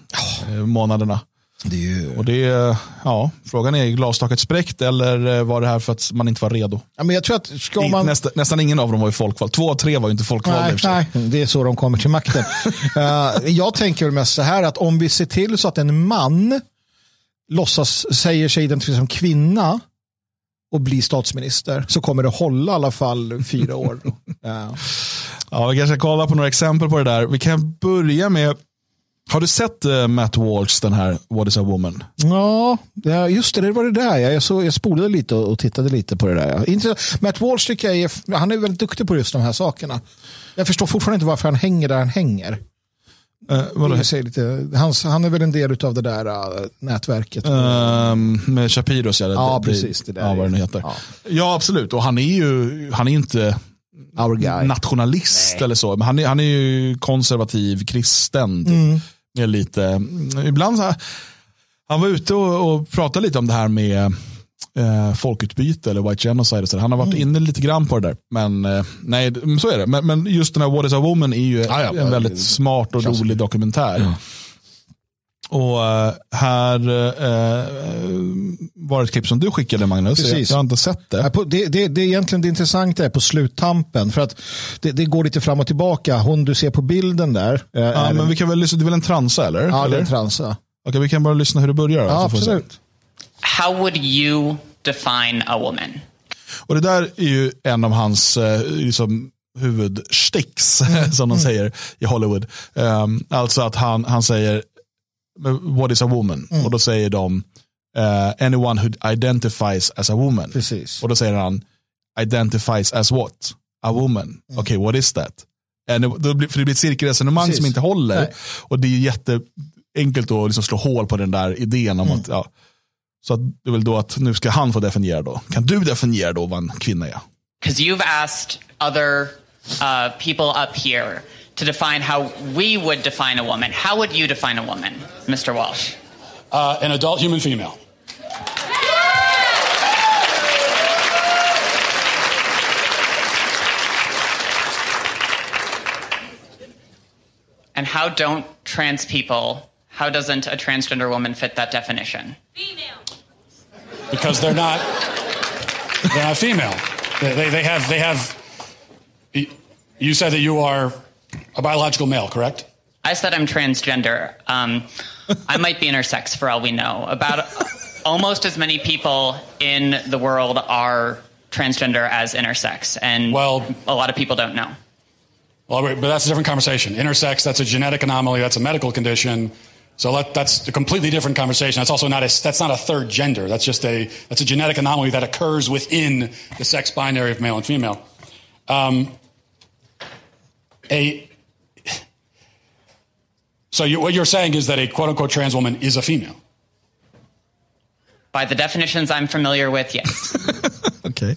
oh. månaderna. Det ju... Och det är, ja, frågan är glastaket spräckt eller var det här för att man inte var redo? Ja, men jag tror att ska man... Nästa, nästan ingen av dem var ju folkvald. Två av tre var ju inte folkvalda. Nej, nej, det är så de kommer till makten. uh, *laughs* jag tänker mest så här att om vi ser till så att en man låtsas, säger sig identifiera som kvinna och blir statsminister så kommer det hålla i alla fall fyra år. *laughs* ja. ja, vi kanske kolla på några exempel på det där. Vi kan börja med har du sett uh, Matt Walsh, den här What is a woman? Ja, just det, det var det där. Jag, så, jag spolade lite och, och tittade lite på det där. Matt Walsh tycker jag är, han är väldigt duktig på just de här sakerna. Jag förstår fortfarande inte varför han hänger där han hänger. Uh, lite, hans, han är väl en del av det där uh, nätverket. Uh, med Shapiros, ja. Det, ja, det, precis. Det där ja, vad den heter. Ja. ja. absolut. Och han är ju han är inte nationalist Nej. eller så. Men han är, han är ju konservativ, kristen. Typ. Mm. Är lite, ibland så här, han var ute och, och pratade lite om det här med eh, folkutbyte eller white genocide. Så han har varit mm. inne lite grann på det där. Men eh, nej, så är det. Men, men, just den här What is a woman är ju ah, ja, en väldigt smart och rolig dokumentär. Ja. Och äh, här äh, var ett klipp som du skickade Magnus. Precis. Jag har inte sett det. Det, det, det är egentligen det intressanta är på sluttampen. För att det, det, går lite fram och tillbaka. Hon du ser på bilden där. Äh, ja, men vi kan väl lyssna, det är väl en transa eller? Ja, eller? det är en transa. Okej, vi kan bara lyssna hur det börjar. Ja, absolut. How would you define a woman? Och det där är ju en av hans eh, liksom, huvudsticks, *laughs* mm. som de mm. säger i Hollywood. Um, alltså att han, han säger, what is a woman? Mm. Och då säger de, uh, anyone who identifies as a woman. Precis. Och då säger han, identifies as what? A woman. Mm. Okej, okay, what is that? And då blir, för det blir ett cirkelresonemang Precis. som inte håller. Nej. Och det är jätteenkelt att liksom slå hål på den där idén om mm. att ja, så det är väl då att nu ska han få definiera då. Kan du definiera då vad en kvinna är? Because you've asked other uh, people up here to define how we would define a woman. How would you define a woman, Mr. Walsh? Uh, an adult human female. And how don't trans people How doesn't a transgender woman fit that definition? Female. Because they're not. They're not female. They, they, they have. They have. You said that you are a biological male, correct? I said I'm transgender. Um, I might be intersex for all we know. About almost as many people in the world are transgender as intersex, and well, a lot of people don't know. Well, but that's a different conversation. Intersex, that's a genetic anomaly. That's a medical condition. So let, that's a completely different conversation. That's also not a, that's not a third gender. That's just a, that's a genetic anomaly that occurs within the sex binary of male and female. Um, a, so you, what you're saying is that a quote unquote trans woman is a female? By the definitions I'm familiar with, yes. *laughs* okay.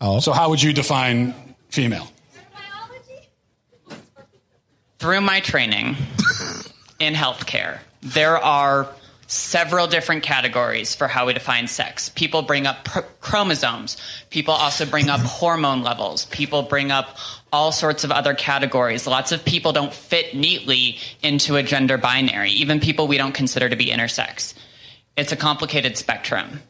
Oh. So how would you define female? Through my training *laughs* in healthcare, there are several different categories for how we define sex. People bring up pr- chromosomes. People also bring up hormone levels. People bring up all sorts of other categories. Lots of people don't fit neatly into a gender binary, even people we don't consider to be intersex. It's a complicated spectrum.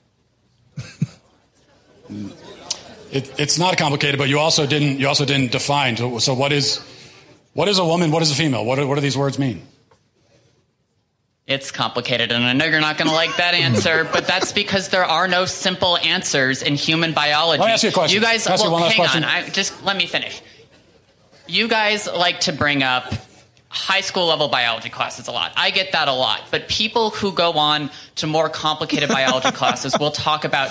it, it's not complicated, but you also didn't you also didn't define. So what is what is a woman? What is a female? What what do these words mean? It's complicated, and I know you're not going to like that *laughs* answer, but that's because there are no simple answers in human biology. Let me ask you a question. You guys, well, you hang question. on. I, just let me finish. You guys like to bring up high school level biology classes a lot. I get that a lot, but people who go on to more complicated biology classes will talk about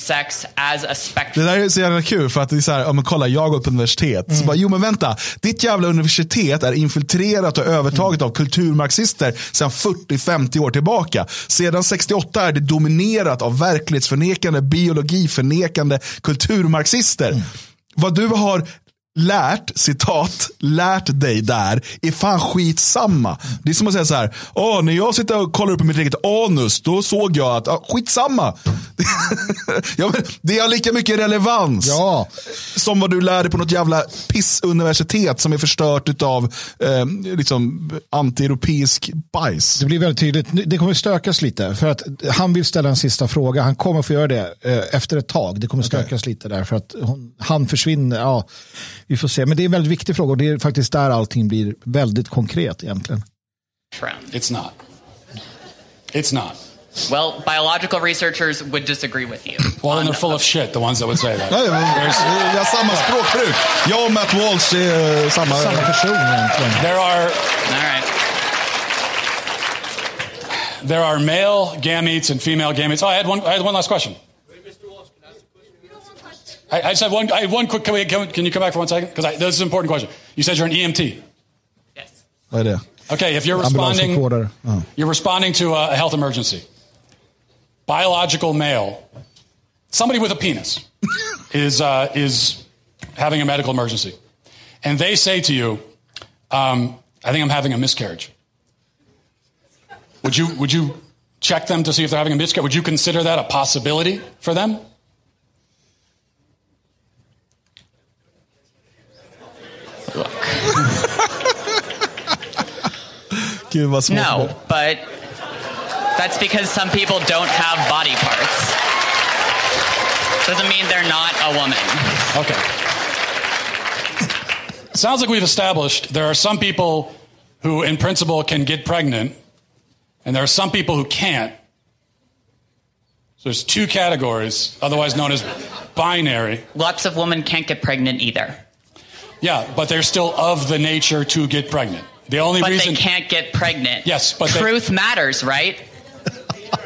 sex as a spectrum. Det där är så jävla kul för att det är så här, om man kollar, jag går på universitet. Mm. Så bara, jo men vänta, ditt jävla universitet är infiltrerat och övertaget mm. av kulturmarxister sedan 40-50 år tillbaka. Sedan 68 är det dominerat av verklighetsförnekande, biologiförnekande kulturmarxister. Mm. Vad du har lärt, citat, lärt dig där är fan skitsamma. Det är som att säga så här, Åh, när jag sitter och kollar upp på mitt eget anus, då såg jag att, ah, skitsamma. *laughs* ja, men det har lika mycket relevans ja. som vad du lärde på något jävla pissuniversitet som är förstört av eh, liksom, anti-europeisk bajs. Det blir väldigt tydligt. Det kommer stökas lite för att han vill ställa en sista fråga. Han kommer få göra det eh, efter ett tag. Det kommer stökas okay. lite där för att hon, han försvinner. Ja, vi får se. Men det är en väldigt viktig fråga och det är faktiskt där allting blir väldigt konkret egentligen. It's not. It's not. Well, biological researchers would disagree with you. *laughs* Well, and they're full of shit, the ones that would say that. Nej, vi har samma språkbruk. Jag och Matt Walsh är uh, samma, samma person egentligen. There are... All right. There are male gametes and female gametes. Oh, I had one, I had one last question. I, I just have one. I have one quick. Can, we, can, can you come back for one second? Because this is an important question. You said you're an EMT. Yes. Vad är det? Okay, if you're responding, oh. you're responding to a health emergency. Biological male, somebody with a penis, *laughs* is uh, is having a medical emergency, and they say to you, um, "I think I'm having a miscarriage." Would you would you check them to see if they're having a miscarriage? Would you consider that a possibility for them? No, but that's because some people don't have body parts. Doesn't mean they're not a woman. Okay. Sounds like we've established there are some people who, in principle, can get pregnant, and there are some people who can't. So there's two categories, otherwise known as binary. Lots of women can't get pregnant either. Yeah, but they're still of the nature to get pregnant. The only but reason they can't get pregnant. Yes, but truth they... matters, right?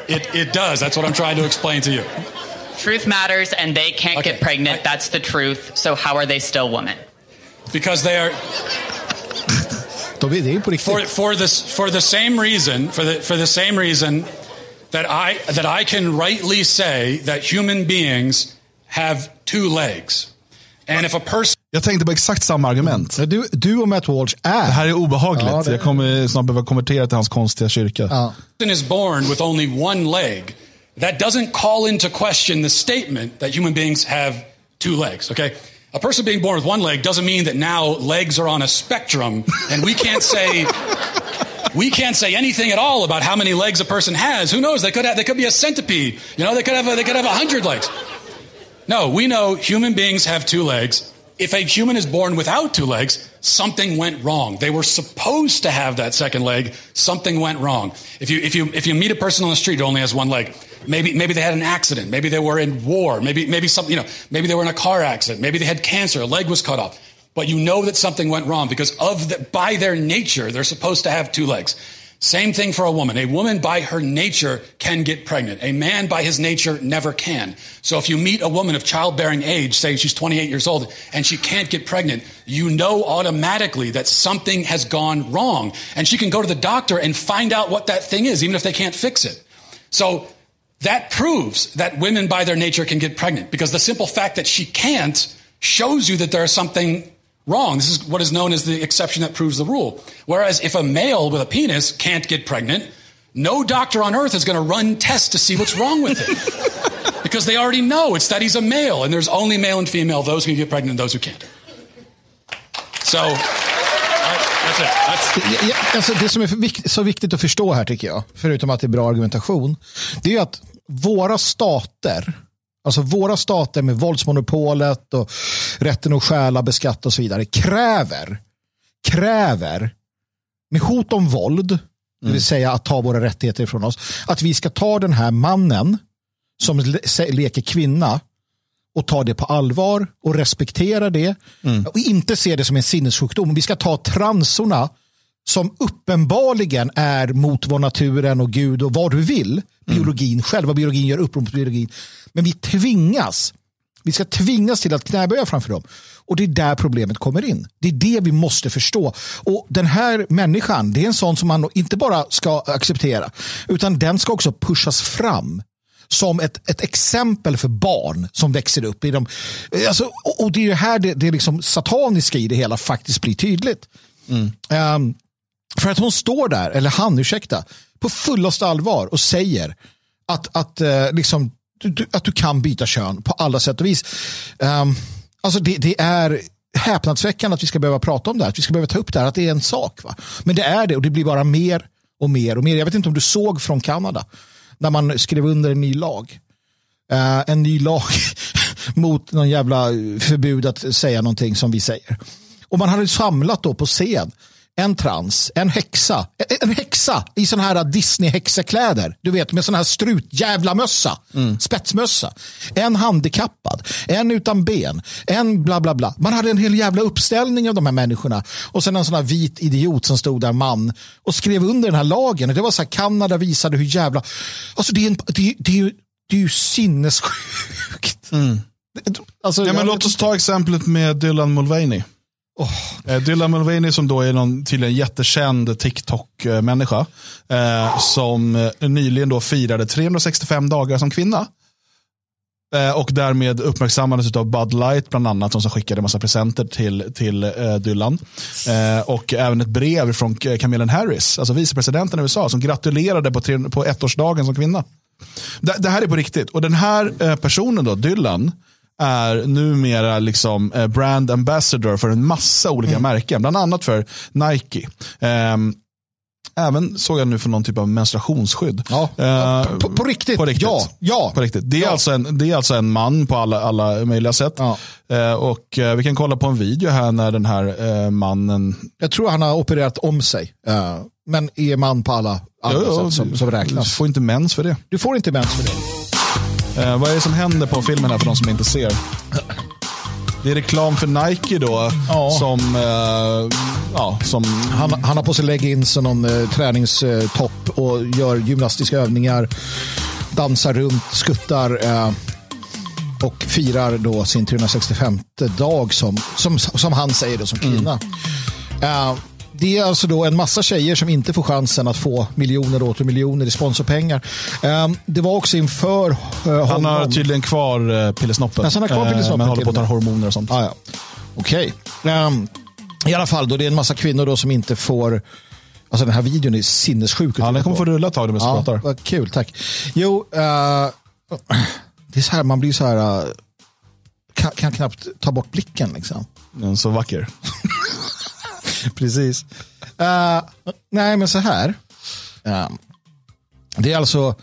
It it does. That's what I'm trying to explain to you. Truth matters, and they can't okay. get pregnant. I... That's the truth. So how are they still women? Because they are. for, for this for the same reason for the for the same reason that I that I can rightly say that human beings have two legs, and if a person Jag tänkte på exakt samma argument. Du, du och Matt Walsh är. Det här är obehagligt. Ja, det... Jag kommer snart behöva konvertera till hans konstiga kyrka. Ja. is born with only one leg. That doesn't call into question the statement that human beings have two legs. Okay? A person being born with one leg doesn't mean that now legs are on a spectrum and we can't say we can't say anything at all about how many legs a person has. Who knows? They could have, they could be a centipede. You know, they could have, a, they could have a hundred legs. No, we know human beings have two legs. If a human is born without two legs, something went wrong. They were supposed to have that second leg. Something went wrong. If you, if you, if you meet a person on the street who only has one leg, maybe, maybe they had an accident. Maybe they were in war. Maybe, maybe something, you know, maybe they were in a car accident. Maybe they had cancer. A leg was cut off. But you know that something went wrong because of the, by their nature, they're supposed to have two legs. Same thing for a woman. A woman by her nature can get pregnant. A man by his nature never can. So if you meet a woman of childbearing age, say she's 28 years old, and she can't get pregnant, you know automatically that something has gone wrong. And she can go to the doctor and find out what that thing is, even if they can't fix it. So that proves that women by their nature can get pregnant because the simple fact that she can't shows you that there's something wrong. This is what is known as the exception that proves the rule. Whereas if a male with a penis can't get pregnant, no doctor on earth is going to run tests to see what's wrong with it. *laughs* because they already know it's that he's a male, and there's only male and female, those who can get pregnant and those who can't. So, that's it. That's... Ja, alltså det som är så viktigt att förstå här tycker jag, förutom att det är bra argumentation, det är att våra stater Alltså våra stater med våldsmonopolet och rätten att stjäla, beskatta och så vidare kräver, kräver med hot om våld, mm. det vill mm. säga att ta våra rättigheter ifrån oss, att vi ska ta den här mannen som leker kvinna och ta det på allvar och respektera det mm. och inte se det som en sinnessjukdom. Vi ska ta transorna som uppenbarligen är mot vår naturen och Gud och vad du vill. Biologin, mm. själva biologin gör uppror mot biologin. Men vi tvingas. Vi ska tvingas till att knäböja framför dem. Och det är där problemet kommer in. Det är det vi måste förstå. Och den här människan, det är en sån som man inte bara ska acceptera, utan den ska också pushas fram som ett, ett exempel för barn som växer upp. i dem. Alltså, och, det är här det, det liksom sataniska i det hela faktiskt blir tydligt. Mm. Um, för att hon står där, eller han, ursäkta, på fullaste allvar och säger att, att, eh, liksom, du, att du kan byta kön på alla sätt och vis. Um, alltså det, det, är häpnadsväckande att vi ska behöva prata om det här, att vi ska behöva ta upp det här, att det är en sak. Va? Men det är det och det blir bara mer och mer och mer. Jag vet inte om du såg från Kanada när man skrev under en ny lag. Uh, en ny lag *laughs* mot någon jävla förbud att säga någonting som vi säger. Och man hade samlat då på scen en trans, en häxa, en häxa i sån här Disney-häxakläder. Du vet med sån här strutjävla mössa, mm. spetsmössa. En handikappad, en utan ben, en bla bla bla. Man hade en hel jävla uppställning av de här människorna. Och sen en sån här vit idiot som stod där, man, och skrev under den här lagen. Och det var så här, Kanada visade hur jävla... Alltså det är, en, det, det är, det är ju sinnessjukt. Mm. *laughs* Alltså, ja, men låt oss ta exemplet med Dylan Mulvaney. Oh. Dylan Mulvaney som då är någon tydligen jättekänd TikTok-människa. Eh, som eh, nyligen då firade 365 dagar som kvinna. Eh, och därmed uppmärksammades av Bud Light bland annat. Som skickade en massa presenter till, till eh, Dylan. Eh, och även ett brev från Camilla Harris, alltså vicepresidenten i USA, som gratulerade på, tre, på ettårsdagen som kvinna. Det, det, här är på riktigt. Och den här eh, personen då, Dylan, är numera liksom eh, brand ambassador för en massa olika mm. märken, bland annat för Nike. Um, Även såg jag nu för någon typ av menstruationsskydd. Ja, uh, på, på, riktigt. på, riktigt. Ja, ja. På riktigt. Det, är ja. alltså en, det är alltså en man på alla, alla möjliga sätt. Ja. Uh, och uh, Vi kan kolla på en video här när den här mannen... Jag tror han har opererat om sig. men är man på alla, alla jo, sätt som, som räknas. Du får inte mens för det. Du får inte mens för det. Eh, vad är det som händer på filmen här för de som inte ser? Det är reklam för Nike då. Ja. Som, eh, ja, som... Han, han har på sig leggings och någon eh, träningstopp och gör gymnastiska övningar. Dansar runt, skuttar eh, och firar då sin 365 dag som, som, som han säger då, som kvinna. Mm. Eh, det är alltså då en massa tjejer som inte får chansen att få miljoner och åter miljoner i sponsorpengar. Um, det var också inför uh, honom. Han har tydligen kvar uh, pillesnoppen. Alltså, han har kvar pillesnoppen. Uh, men håller på att ta hormoner och sånt. Ah, ja. Okej. Okay. Ehm, I alla fall, då det är en massa kvinnor då som inte får Alltså den här videon är sinnessjuk. Ja, den kommer få rulla ett tag vi ja, pratar. Vad kul, tack. Jo, uh, det är så här, man blir så här, uh, kan, kan knappt ta bort blicken liksom. Den är så vacker. *laughs* *laughs* Precis. Uh, nej, men så här. Uh, det är alltså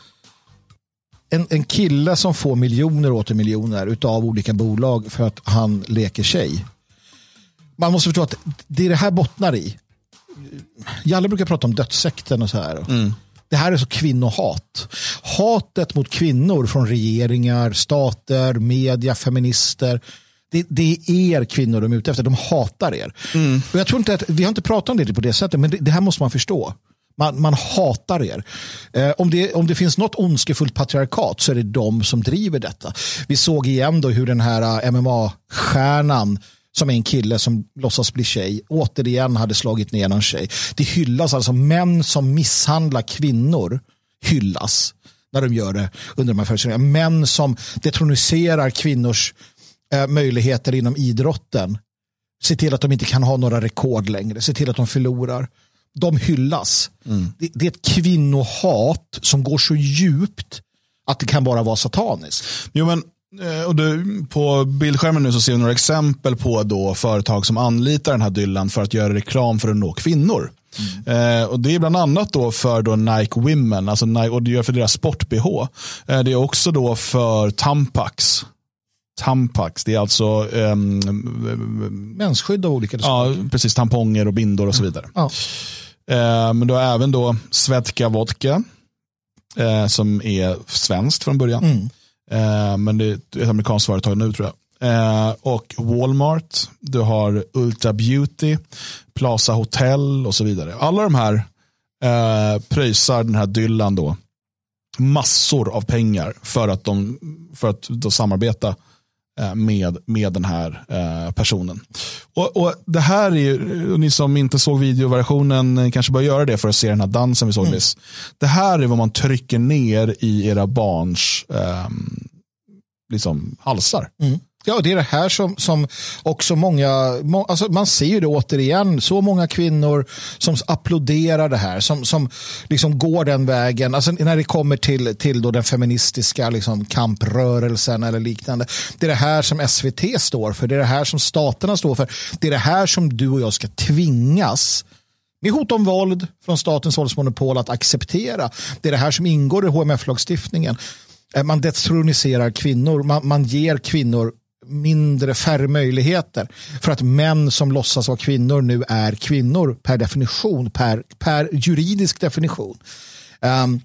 en, en kille som får miljoner åter miljoner av olika bolag för att han leker tjej. Man måste förstå att det är det här bottnar i. Jalle brukar prata om dödssekten och så här. Mm. Det här är så kvinnohat. Hatet mot kvinnor från regeringar, stater, media, feminister. Det, det, är er kvinnor de är ute efter. De hatar er. Mm. Och jag tror inte att, vi har inte pratat om det på det sättet, men det, det här måste man förstå. Man, man hatar er. Eh, om, det, om det finns något ondskefullt patriarkat så är det de som driver detta. Vi såg igen då hur den här eh, MMA-stjärnan som är en kille som låtsas bli tjej, återigen hade slagit ner någon tjej. Det hyllas alltså män som misshandlar kvinnor hyllas när de gör det under de här förutsättningarna. Män som detroniserar kvinnors eh, möjligheter inom idrotten. Se till att de inte kan ha några rekord längre. Se till att de förlorar. De hyllas. Mm. Det, det, är ett kvinnohat som går så djupt att det kan bara vara sataniskt. Jo, men Eh, och du, på bildskärmen nu så ser vi några exempel på då företag som anlitar den här dyllan för att göra reklam för att nå kvinnor. Mm. Eh, och Det är bland annat då för då Nike Women, alltså Nike, och det gör för deras sport-bh. Eh, det är också då för Tampax. Tampax, det är alltså um, mensskydd av olika. Ja, precis. Tamponger och bindor och så vidare. Mm. Ja. Eh, men du har även då Svedka Vodka, eh, som är svenskt från början. Mm. Eh, men det är ett amerikanskt företag nu tror jag. Och Walmart, du har Ultra Beauty, Plaza Hotel och så vidare. Alla de här eh, pröjsar den här Dylan då massor av pengar för att de för att då samarbeta med, med den här eh, personen. Och, och det här är ju, ni som inte såg videoversionen kanske bör göra det för att se den här dansen vi såg mm. nyss. Det här är vad man trycker ner i era barns eh, liksom halsar. Mm. Ja, det är det här som, som också många, må, alltså man ser ju det återigen, så många kvinnor som applåderar det här, som, som liksom går den vägen, alltså när det kommer till, till då den feministiska liksom kamprörelsen eller liknande. Det är det här som SVT står för, det är det här som staterna står för, det är det här som du och jag ska tvingas med hot om våld från statens våldsmonopol att acceptera. Det är det här som ingår i HMF-lagstiftningen. Eh, man detroniserar kvinnor, man, man ger kvinnor mindre, färre möjligheter. För att män som låtsas vara kvinnor nu är kvinnor per definition, per, per juridisk definition. Um,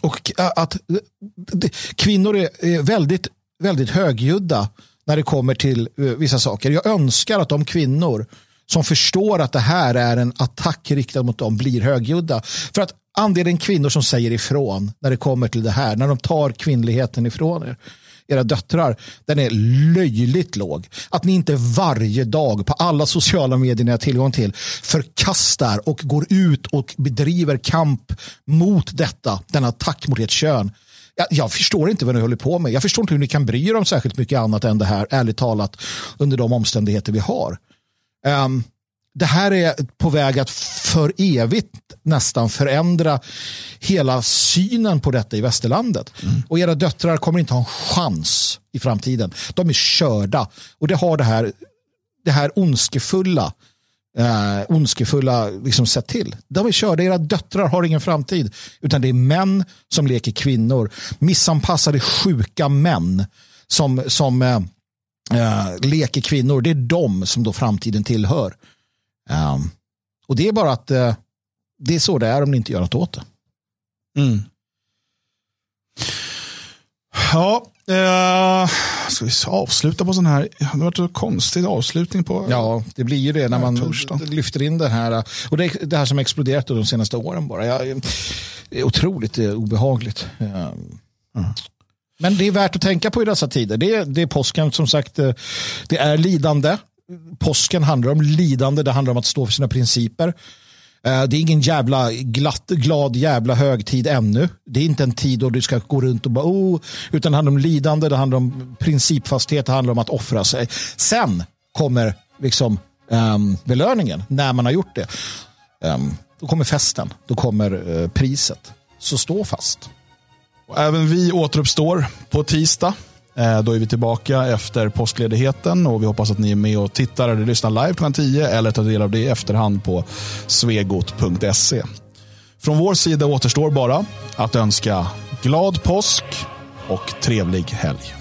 och eh, att eh, kvinnor är, väldigt, väldigt högljudda när det kommer till eh, vissa saker. Jag önskar att de kvinnor som förstår att det här är en attack riktad mot dem blir högljudda. För att andelen kvinnor som säger ifrån när det kommer till det här, när de tar kvinnligheten ifrån er, era döttrar, den är löjligt låg. Att ni inte varje dag på alla sociala medier ni har tillgång till förkastar och går ut och bedriver kamp mot detta, denna attack mot ert kön. Jag, jag, förstår inte vad ni håller på med. Jag förstår inte hur ni kan bry er om särskilt mycket annat än det här, ärligt talat, under de omständigheter vi har. Um, det här är på väg att för evigt nästan förändra hela synen på detta i västerlandet. Mm. Och era döttrar kommer inte ha en chans i framtiden. De är körda. Och det har det här, det här ondskefulla eh, ondskefulla liksom sett till. De är körda, era döttrar har ingen framtid. Utan det är män som leker kvinnor. Missanpassade sjuka män som, som eh, eh, leker kvinnor. Det är de som då framtiden tillhör. Um, och det är bara att uh, det är så det är om ni inte gör något åt det. Mm. Ja, eh, ska vi avsluta på sån här, det har varit en konstig avslutning på Ja, det blir ju det när man torsdag. lyfter in det här. Och det, det här som exploderat de senaste åren bara. Ja, det är otroligt det är obehagligt. Mm. Men det är värt att tänka på i dessa tider. Det är, det är påsken som sagt, eh, det är lidande påsken handlar om lidande, det handlar om att stå för sina principer. Eh, det är ingen jävla glatt, glad jävla högtid ännu. Det är inte en tid då du ska gå runt och bara oh, utan det handlar om lidande, det handlar om principfasthet, det handlar om att offra sig. Sen kommer liksom um, belöningen när man har gjort det. Um, då kommer festen, då kommer uh, priset. Så stå fast. Och även vi återuppstår på tisdag Eh, då är vi tillbaka efter påskledigheten och vi hoppas att ni är med och tittar eller lyssnar live klockan 10 eller tar del av det i efterhand på svegot.se. Från vår sida återstår bara att önska glad påsk och trevlig helg.